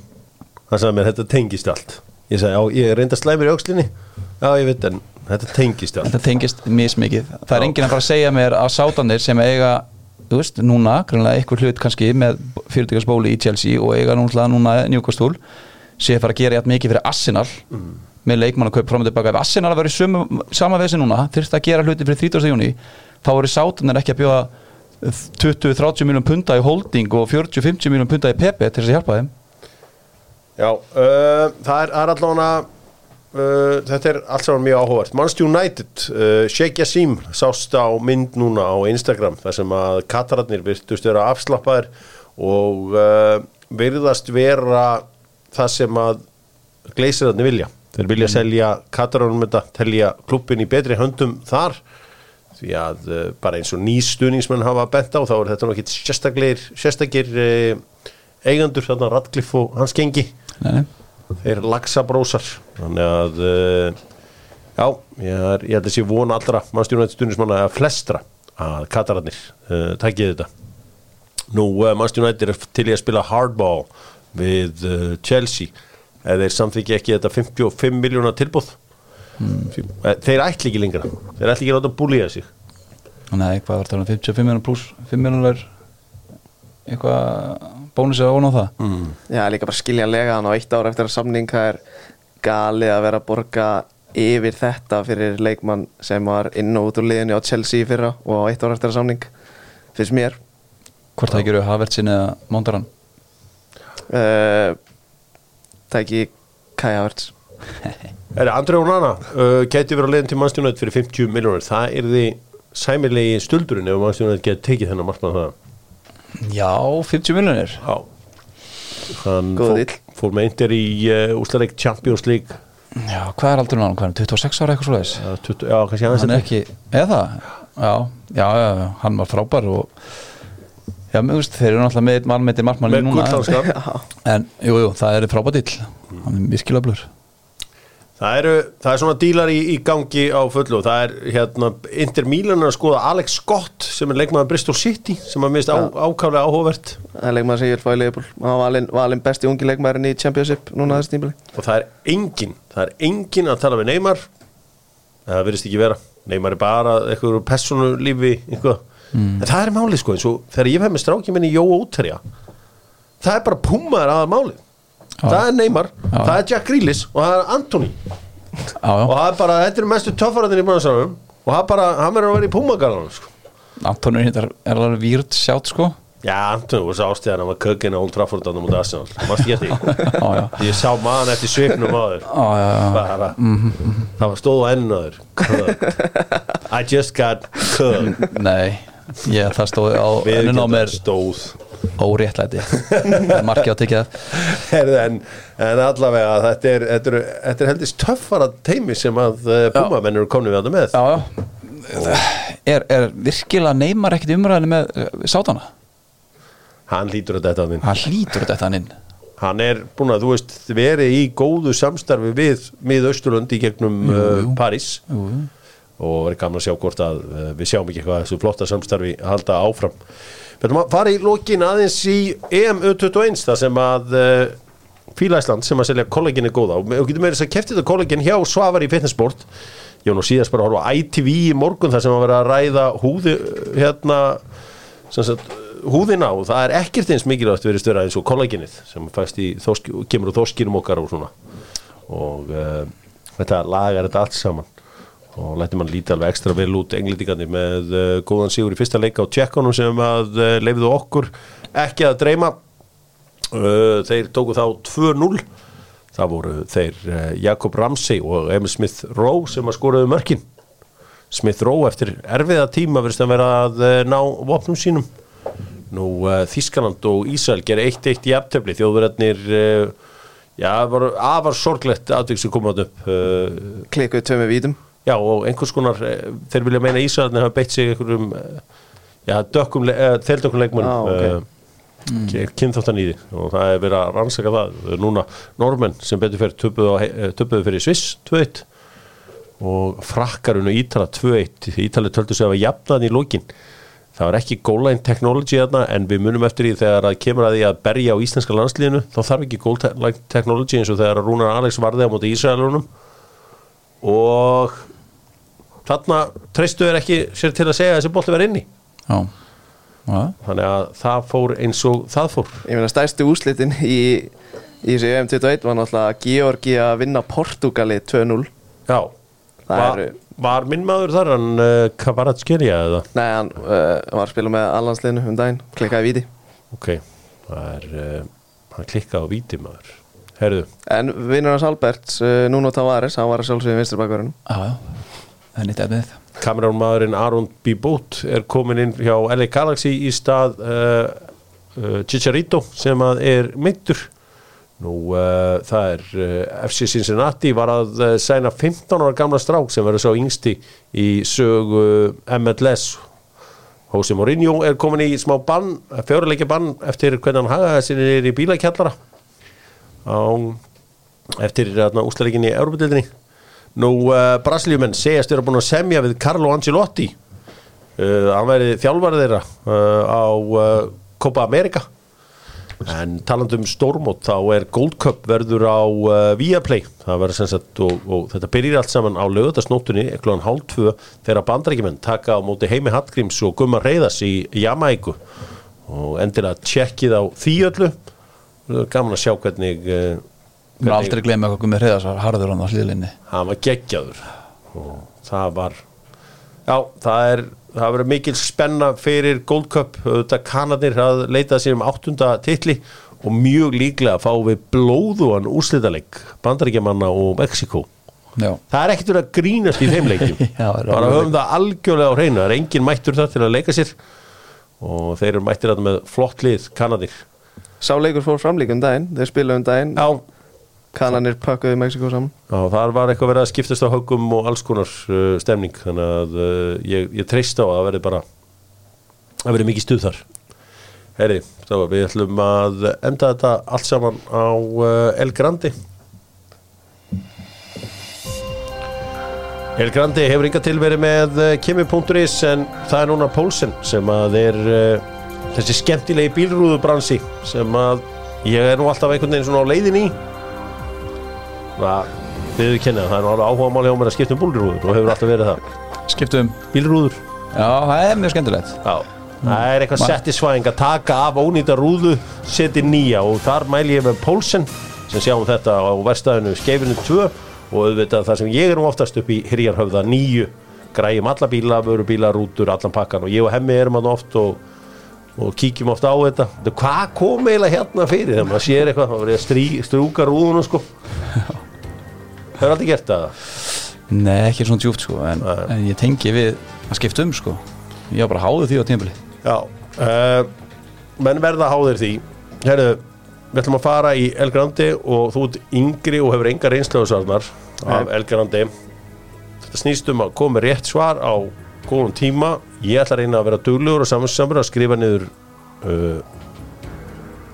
hann sagði mér þetta tengist allt ég sagði já ég reynda slæmur í aukslinni já ég veit en þetta tengist allt Þetta tengist mismikið. Það er enginn að fara að segja mér að sátanir sem eiga, þú veist, núna, grunlega eitthvað hlut kannski með fyrirtækarsbóli í Chelsea og eiga núna, núna Newcastle, sé að fara að gera jætt mikið fyrir Arsenal með leikmann að kaupa fram og tilbaka. Ef Arsenal að vera í sama vesi núna, þurft að gera hluti fyrir 30. júni, þá voru sátanir ekki að bjóða 20-30 miljón punta í holding og 40-50 miljón punta í PP til þess að hjálpa þeim. Já, uh, er, það er allavega uh, þetta er allt saman mjög áhugavert. Manchester United, uh, Sheikh Yassim sást á mynd núna á Instagram þar sem að katararnir virtust vera afslappaðir og uh, virðast vera það sem að gleysirarnir vilja. Þeir vilja selja katararnum þetta telja klubbin í betri höndum þar því að bara eins og ný stuðningsmenn hafa bent á þá er þetta nokkið sérstakir, sérstakir eigandur, þarna Radcliffe og hans gengi. Nei. Þeir laxabrósar. Þannig að uh, já, ég, er, ég held að sé von allra mannstjónætt stundismanna að flestra að katararnir uh, takið þetta. Nú uh, mannstjónætt er til í að spila hardball við Chelsea. Eða þeir samþykja ekki þetta 55 miljóna tilbúð mm. þeir ætli ekki lengra. Þeir ætli ekki að láta búlíða sig. Nei, hvað var það, 55 miljón pluss 5 miljón er eitthvað bónus eða óná það. Mm. Já, líka bara skiljanlega hann á eitt ára eftir að samning það er galið að vera að borga yfir þetta fyrir leikmann sem var inn og út úr liðinu á Chelsea í fyrra og á eitt ára eftir að samning finnst mér. Hvort það eru Havertzin eða Mondaran uh, Það ekki Kai Havertz. Er Andrei Onana uh, geti verið að leiðin til mannstjónætt fyrir 50 miljónir það er því sæmilegi stuldurinn ef mannstjónætt geti tekið þennan markmann það Já, 50 miljonir Hann fór, fór með eindir í uh, úslareik Champions League. Já, hvað er aldrei hann, 26 ára eitthvað svo leiðis Já, 20, já kannski aðeins er ekki, eða Já, já, já, hann var frábær og Já, mér veist, þeir eru náttúrulega með einn mann með þetta markmann Með núna. gullhanskar En, jú, jú, það er frábær dill Hann er virkilega blur Það eru, það er svona dílar í, í gangi á fullu og það er hérna Inter Milan er að skoða Alex Scott sem er leikmaður Bristol City sem að minnst á, ákaflega áhugavert. Það er leikmann sem ég vil fá í Leifbúl hann var valinn, valinn besti ungi leikmærin í Championship núna þessi tímili og það er engin, það er engin að tala við Neymar. Það verðist ekki vera. Neymar er bara eitthvað personulífi eitthvað, en það er málið sko eins og þegar ég fæði með strákið minni Jóa útherja það er bara púmaður aðal málið það er Neymar, það er Jack Grealish og það er Anthony. Já, já, og það er bara, þetta er mestu töffarðin í mannarsanum og það er bara, hann verður að vera í púmagarðanum sko. Hittar er alveg výrt sjátt, sko. Já, Anthony var svo ástíðan hann var kökin á Old Trafford á mútið Arsenal, Já, já, ég sá maðan eftir svipnum á þér. Já, já, já. bara það var stóð á ennaður I just got cooked Nei, ég, það stóð á ennun á mér. stóð óréttlæti. Marki á það Herðu, en, en allavega þetta er, þetta er, þetta er heldist töffara teimi sem að uh, búmamenn eru komin við þetta með. Já, já. Er, er virkilega neymar ekkit umræðinu með uh, sátana? hann lítur að þetta að minn Hann hlýtur þetta hann inn. Hann er búin að, þú veist, verið í góðu samstarfi við mið-austurlund í gegnum uh, París. Jú, jú. og verið gaman að sjá hvort að við sjáum ekki eitthvað þessu flotta samstarfi að halda áfram Við fara í lokin aðeins í EM U21 þar sem að Fíla Ísland sem að selja kollagin er góða og getum meira þess að kefti þetta kollagin hjá Svavar í fitnessport ég var nú síðast bara að horfa ITV í morgun þar sem að vera að ræða húði hérna sagt, húðina og það er ekkert eins mikilvægt verið störa eins og kollagenið sem þorski, kemur úr þorskinum okkar og svona. Og uh, þetta lagar þetta allt saman og lætti mann líti alveg ekstra vel út englendingandi með uh, góðan sigur í fyrsta leika á tjekkunum sem að uh, leifiðu okkur ekki að dreyma. Uh, þeir tóku þá 2-0 það voru þeir Jakob Ramsey og Emil Smith Rowe sem að skoraðu mörkin. Smith Rowe eftir erfiða tíma verðist að vera að ná vopnum sínum. Nú Þískaland og Ísrael gera 1-1 í aftöfli þjóðverðarnir já, var afar sorglegt aðvik sem komað upp Klikkuð tvö með vítum Já, og einhvers konar, eh, þeir vilja meina Ísraelni hafa beitt sig einhverjum eh, uh, þeldökkum leikmönnum Ah, ok. uh, mm. kynþáttan í því. Og það er verið að rannsaka það. Núna normenn sem betur fyrir töpuðu, eh, fyrir Sviss 2-1 og frakkarunu Ítala 2-1 Ítali töldu sig að hafa jafnaðan í lókin það var ekki goal-line technology þarna en við munum eftir því þegar að kemur að því að berja á íslenska landsliðinu þá þarf ekki goal-line technology eins og þegar að Rúnar Alex varði á móti Ísraelunum. Og þarna treystu er ekki sér til að segja að þessi bolti verið inni. Já, já, þannig að það fór eins og það fór. Ég meina stærstu úslitin í, í þessu EM21 var náttúrulega Georgi að vinna Portugali 2-0 já, Það var, eru- var minn maður þar hann uh, Kavaratskirja eða? Nei, hann uh, var að spila með allansliðinu um daginn Klikkaði víti. Ok, það er uh, hann klikkaði á víti maður. Herðu, En vinnur hans Alberts, uh, Nuno Tavares Hann var að sjálfsögum vinstri bakverðinu já, já Er nýtt efnið kameránmaðurinn Aron Bibot er komin inn hjá LA Galaxy í stað uh, uh, Chicharito sem að er myndur nú uh, það er uh, FC Cincinnati var að uh, sæna 15 ára gamla strák sem verður svo yngsti í sögu MLS Jose Mourinho er komin í smá bann, fjóruleikja bann eftir hvernig hann hagaði sinni í bílakjallara. Á eftir úsleikin í Európa-dildinni Nú, uh, Brasiljumenn segjast vera búin að semja við Carlo Ancelotti. Uh, hann væri þjálfarið þeirra uh, á Copa America. En talandum stórmót þá er Gold Cup verður á Viaplay. Það verður sem sagt og, og þetta byrjir allt saman á lögutasnóttunni ekklúan hálf tvö þegar bandarækjumenn taka á móti Heimi Hallgríms og Gumma Reyðas í Jamaiku og endilega tjekkið á því öllu. Gaman að sjá hvernig Mér aldrei gleyma hvað Gummi Hreiðars var harður hann á hlýðlinni hann var geggjaður. Og það var já, það er það verður mikil spenna fyrir Gold Cup. Þetta Kanadir að leita sér um áttunda titli og mjög líklega fá við blóðuan úrslitaleg bandaríkjamanna og Mexiko Já, það er ekkert verið að grínast í þeim leikjum. Já, það bara höfum það algjörlega á hreinu. Það er engin mættur þar til að leika sér. Og þeir eru mættir að með flott lið Kanadir Sá leikur fór framlík um daginn. Þeir spilaðu um daginn. Já, Kananir pakkuðu Mexiko saman. Já, þar var eitthvað verið að skiptast á höggum og alls konar uh, stemning þannig að uh, ég, ég treyst á að það verði bara að verði mikið stuð þar. Heyri, þá við ætlum að enda þetta allt saman á uh, El Grandi El Grandi hefur inga tilverið með uh, Kimi.is en það er núna Pólsen sem að er uh, þessi skemmtilegi bílrúðubransi sem að ég er nú alltaf einhvern veginn svona á leiðin í. Það, við kynna það er alveg áhuga máli á mér að skipta um búlrúður og hefur alltaf verið það. Skiptum Bílrúður, Já, það er mjög skemmtilegt. Já Það er eitthvað Ma- settisvæðing að taka af ónýta rúðu, setja nýja og þar mæli ég með Pólsen sem sjáum þetta á verstaðinu Skeifinu 2 og auðvitað það sem ég er nú oftast upp í Hyrjarhöfða nýju græjum alla bíla, vörubíla, rútur, allan pakkan og ég og hemmi erum að oft og, og kíkjum oft á þetta. Hvað kom eiginlega hérna fyrir þegar maður sér eitthvað, það verið að strúka rúðunum sko Hefur aldrei gert það? Nei, ekki svona djúpt sko en, en ég tengi við að skipta um sko. Ég var bara háðu því á tímabili. Já, uh, menn verða háðir því. Herðu, við ætlum að fara í El Grandi og þú ert yngri og hefur enga reynslöðusarnar af Nei. El Grandi Þetta snýst um að koma rétt svar á góðum tíma. Ég ætla að reyna að vera duglegur og samansamur að skrifa niður uh,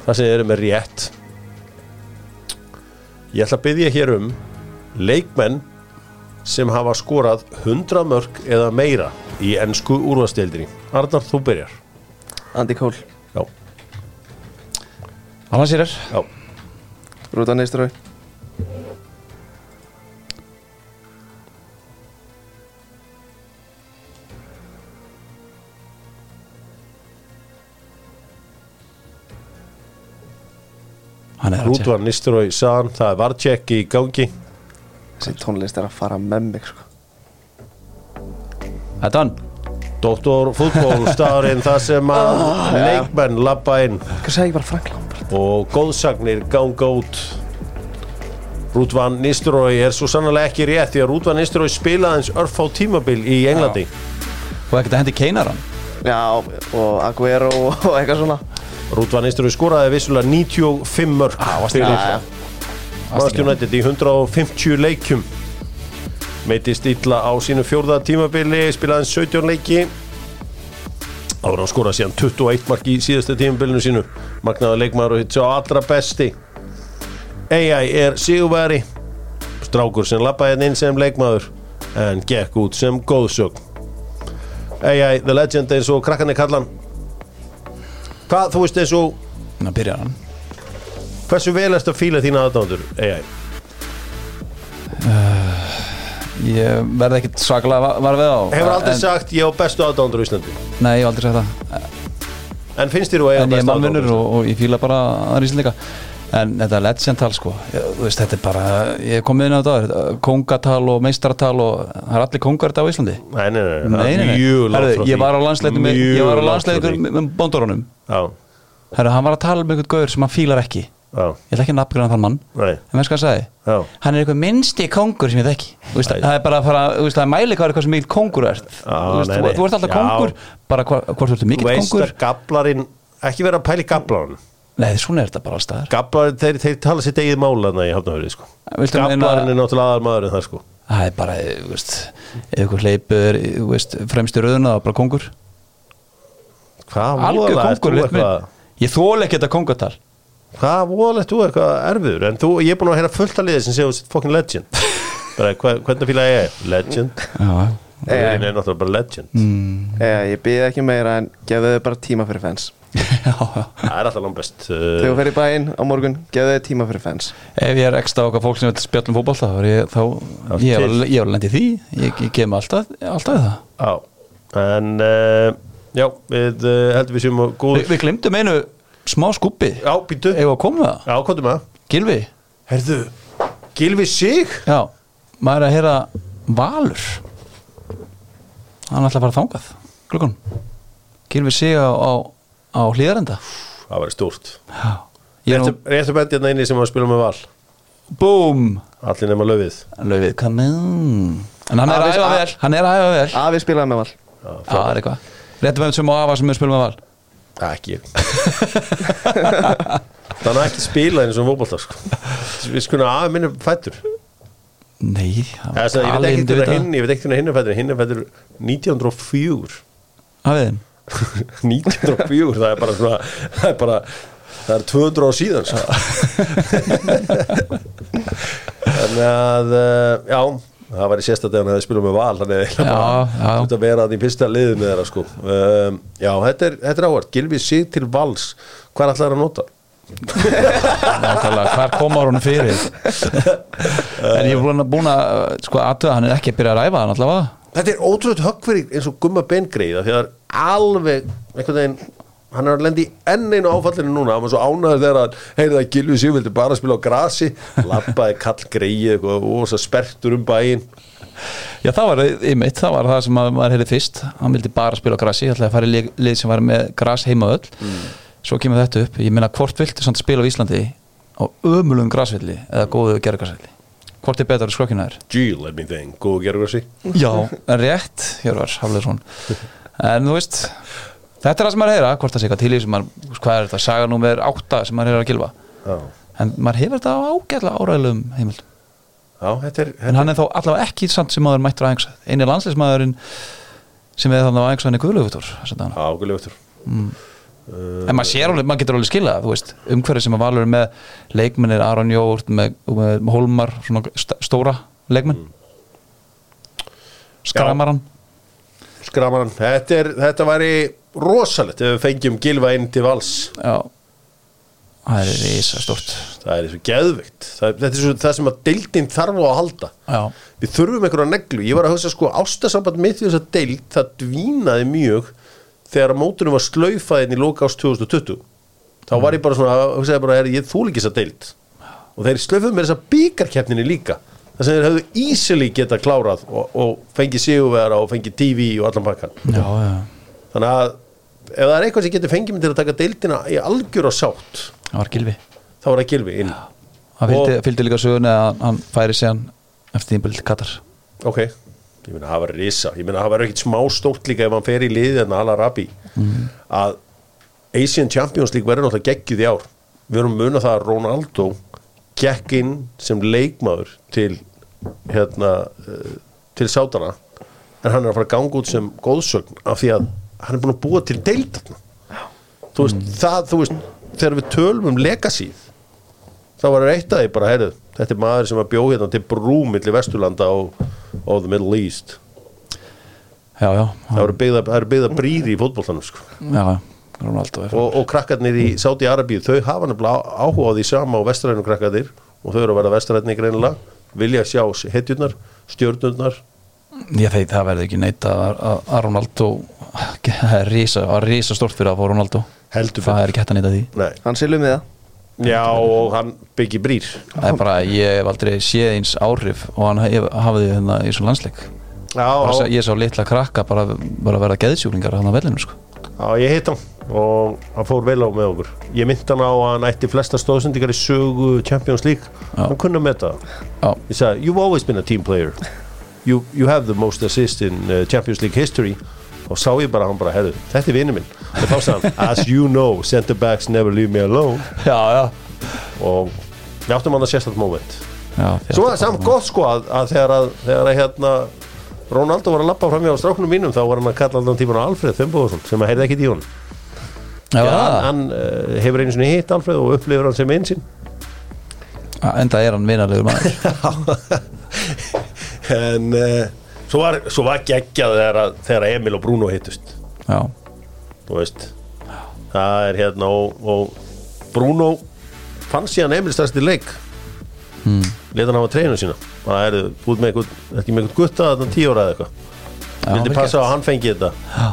það sem eru með rétt. Ég ætla að byggja hér um leikmenn sem hafa skorað 100 mörg eða meira í ennsku úrvastildinni Arnar, þú byrjar. Andy Cole, Já, sér er já, Rúta Neiströi Hann er að tjekka. Rúdvan Nistelrooy San, það er Varcek í gangi Þessi tónlist er að fara með mig sko. Þetta er hann. Doktor fútból staðurinn það sem að leikmenn labba inn. Og góðsagnir ganga út. Rúdvan Nistrói er svo sannlega ekki rétt því að Rúdvan Nistrói spilaði eins örf á tímabil í Englandi. Og ekkert að hendi keinar hann Já, og Aguero og eitthvað svona. Rúdvan Nistrói skoraði vissulega 95 mörg fyrir Já, Manchester United í 150 leikjum. Meitist illa á sínu fjórða tímabili spilaði 17 leiki. Ára hann skoraði síðan 21 mark í síðasta tímabilinu sínu. Magnaða leikmaður og hitt svo allra besti. AI er sigurveri strákur sem lappaði hérna inn sem leikmaður en gekk út sem góðsögn. AI the legend eins og krakkarnir kallan hvað þú veist eins og Þannig að byrja hann hversu vel erst að fíla þína aðdándur AI Ég verði ekkert svakalega var- var við á. Hefur aldrei en, sagt ég á bestu aðdándur í Íslandi Nei, ég hef aldrei sagt það. En finnst þér þú að eiga En ég er bestu mannvinnur aðdándur? og, og ég fíla bara aðra íslendinga. En þetta er legendtal sko. Ég, veist, Þetta er bara, ég kom inn á þetta Kongatal og meistaratal og það er allir kongar þetta á Íslandi? Nei, nei, nei, Nei, nei, Herðu, frá Ég var á landsleiknum með, Ég á Já, Herru, hann var að tala um einhvern gauður sem hann fílar ekki Ég já, ætla ekki að nafngræna þann mann nei, En veist hvað hann sagði? já Hann er eitthvað minnsti kongur sem ég þekki Æ. Það er bara að fara, það er mæli hvað er eitthvað sem mikil kongur er Þú veist, nei, nei. þú ert alltaf Já. kongur Bara hva, hvort þú ert Þú mikil veist kongur að gablarinn Ekki vera að pæla í gablarinn Nei, svona er þetta bara allstaðar Gablarinn, þeir, þeir tala sitt eigið málaðna í hafnafjörði sko. Gablarinn er náttúrulega aðal maðurinn það sko Það er bara, þú veist ykkur hleypur, fremst í rauðuna Það er bara kongur Hvað Algjör kongur eitthvað. Ég þól ekki þetta kongatal Hvað voðalegt þú eitthvað erfiður En þú, ég er búin að heyra fullt að liðið sem séu fucking legend. Bara, hva, Hvernig fíla ég? Legend? Já, Það er náttúrulega bara legend. Mm. Já, ég byrði ekki meira en gefðu þau bara tíma fyrir fans. Það er alltaf langt best Þegar uh, þú fer í bæinn á morgun, gefðu þau tíma fyrir fans. Ef ég er ekstra á okkar fólk sem vil spjallum fótboll þá er ég, þá, ég ég var lendið því. Ég, ég gef mig alltaf, alltaf það. Já En uh, Já, við uh, heldum við séum á Vi, góður Við glemdum einu smá skúpi Já, býtu Ef að koma með það, Já, komdu með það. Gilvi Herðu, Gilvi Sig? Já, maður er að heyra Valur. Hann ætla að fara þangað Klukkan. Gilvi sig á, á, á hlýðarenda Það var stórt. Já er Réttu réttu bendi hérna inni sem að spila með val. Búm! Allir nema löfið Laufið kanin En hann er að Afi- æfa a- vel Hann er að æfa vel. Afi spilaði með val. Já, það er eitthvað. Réttum við sem á afa sem er spilum með val ekki ég. Þannig að ekki spila eins og fótbolta sko. Við skulum að minni fættur Nei, að ég veit ekki hvernig hinn ekki er fættur Hinn er fættur 1904 Hafiðin 1904 Það er bara svona Það er bara Það er 200 á síðan sko. Þannig að uh, Já Það væri sérstætt ef hann hefði spilað með val Þannig að Já, já. Þetta vera að í fyrsta liðinu þeirra sko. um, Já, þetta er, þetta er áhvert Gilvi sig til vals Hvað er alltaf að nota? Nákvæmlega, hvar komar hún fyrir En ég er búin að, að sko, aðtöða, hann er ekki að byrja að ræfa hann allavega Þetta er ótrúlega höggverið eins og gumma bengreið Því að það alveg einhvern veginn Hann er að lendi enn einu áfallinu núna. Hann var svo ánæður þegar að Heyrði að Gilvi sig vildi bara spila á grasi. Lappaði kall greið eitthvað Og svo sperrtur um bæinn. Já, það var ymitt, það var það sem að maður heyrði fyrst. Hann vildi bara spila á grassi, ætlaði að fara í lið, sem var með gras heima öll. Svo kemur þetta upp, ég meina hvort samt spila á Íslandi á ömulum grasvilli eða góðu gerðgrasvilli Hvort er betur skrokkina þér? Gee, let me think. Góð að gera grasi Já, en rétt, Hjörvar, Hafleðsson En þú veist, þetta er það sem maður heyra Hvort það sé eitthvað til í sem maður, hvað er þetta Saga númer 8 sem maður heyra að gilfa? Já, En maður hefur þetta á ágætlega áræðilegum heimildum. Já þetta er En þetta, hann er þó allavega ekki samt sem maður mættur ængsað Einu landsleismæðurinn sem er þannig á ængsaðinni Guðlaugutur Já, guðlega En maður sér alveg, maður getur alveg skilað Þú veist, umhverfið sem að valur er með Leikmennir Aron Jórt með, með, Hólmar, svona st stóra leikmenn. Skramaran Skramaran Þetta, er, þetta væri rosalegt Ef við fengjum Gilva inn til vals. Já. Það er risa stort Það er svo geðvikt það, Þetta er svo, það sem að deildin þarf á að halda. Já, Við þurfum einhverja neglu. Ég var að hugsa sko ástasamband mitt við þess að deild Það dvínaði mjög Þegar mótunum var slaufaðinn í loka ást 2020 Þá var ég bara svona að hugsaði bara, er, Ég þúl ekki þess að deild. Og þeir slaufuðu með þess að bíkarkeppninni líka. Það sem þeir hefðu easily geta klárað og, og fengið sigurvera og fengið TV og allan pakkan þannig að ef það er eitthvað sem getur fengið mig til að taka deildina í algjör og sátt það var gilvi þá er það gilvi inn. Hann fylgdi, fylgdi líka sögunni að hann færi síðan eftir til Katar. Ok, ég meina það var risa. Ég meina það var ekkit smá stórt líka ef hann fer í liðið en Al Arabi að Asian Champions League verður náttúrulega geggjuð í ár. Við erum munað það að Ronaldo gekk inn sem leikmaður til hérna uh, til sátana en hann er að fara að ganga út sem góðsögn af því að hann er búin að búa til deildarna þú veist, það, þú veist þegar við tölum um legacy þá var eitt að því bara, heyrðu þetta er maður sem að bjó hérna til brú milli Vesturlanda og, og the Middle East. Já, já, það eru byggða, það brýri í fótboltanum sko. já, já. Ronaldo er og, og krakkarnir í Sáti Arabíu þau hafa nefnilega áhuga á því sama og vestrænum krakkarnir og þau eru að verða vestrænni greinilega vilja sjá hetjurnar, stjörnurnar Já, þeir, það verði ekki neitt að, að, að Ronaldo það er rísa, að rísa stort fyrir að fá Ronaldo. Heldur það er ekki hægt að neyta því. Nei. Hann silum við það. Já og hann byggi brýr. Það er bara, ég hef aldrei séð eins áhrif og hann hef, hafði hérna í svo landsleik. Já, bara, sá- ég sá litla krakka bara, bara vera geðsjúklingar hann á vellinu sko. já, ég hitt hann og hann fór vel á með okkur. Ég myndi hann á að hann ætti flesta stóðsendingar í sögu Champions League. Já. hann kunna með það. Já, Ég sagði, you've always been a team player you, you have the most assist in uh, Champions League history. Og sá ég bara, hann bara, herru, þetta er vinnu minn. Og þá sagði hann, as you know center backs never leave me alone. Já, já, og við áttum hann að moment. Já svo var það samt gott sko að, að þegar að, þegar að hérna Ronaldo var að lappa fram hjá stráknum mínum þá var hann að kalla allan tíman á Alfred Fimboðsson sem að heyrði ekkit í honum. Já, hann, hann uh, hefur einu sinni hitt Alfred og upplifur hann sem einsinn enda er hann vinarlegur maður en uh, svo var, svo var geggjað þegar, að- þegar að Emil og Bruno hittust. Já, þú veist það er hérna og, og Bruno fann síðan Emil stærsti leik. Hmm. leta hann hafa treinu sína. Bara er út með eitthvað, ekki með eitthvað gutta þetta tíu ára eða eitthvað? Vildi passa gert. að hann fengi þetta. Já,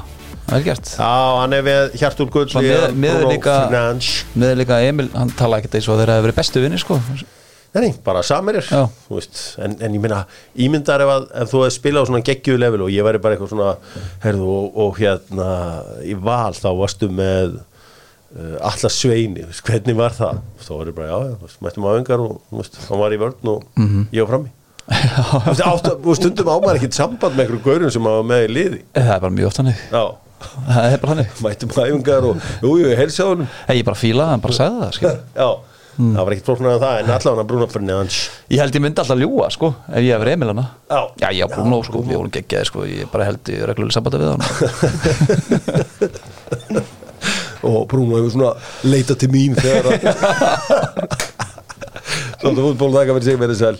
já, hann er við Hjartur Svo með- með með líka Emil, hann tala ekkert eins og þeir hafa verið bestu vinni sko. Nei, bara samirir en, en ég minna ímyndar ef, að, ef þú hefði spilað á svona geggjuðu level og ég væri bara eitthvað svona herðu, og, og hérna í val þá varstu með uh, alla sveini, hvernig var það? Þá var ég bara, já, já, mættum á öngar og veist, hann var í vörn og Mhm. ég var frammi. Þú veist, áttu, og stundum á maður ekkert samband með einhverjum gaurum sem hafa með í liði. Það er bara mjög oft hannig já, það er bara hannig mættum á öngar og jú, jú, heilsa honum. Ég bara fíla það, hann bara sagði það skil. já, Mm. það var ekkert flóknar en það en allavega Bruno Fernandes ég held ég myndi alltaf ljúa sko, ef ég hef verið Emil hana Já. já, já, Bruno sko, við vorum geggjaði sko, ég bara held í reglulega sambandi við hann og Bruno hefur svona leitað til mín þegar að Svona fútból þakka fyrir sig með þess að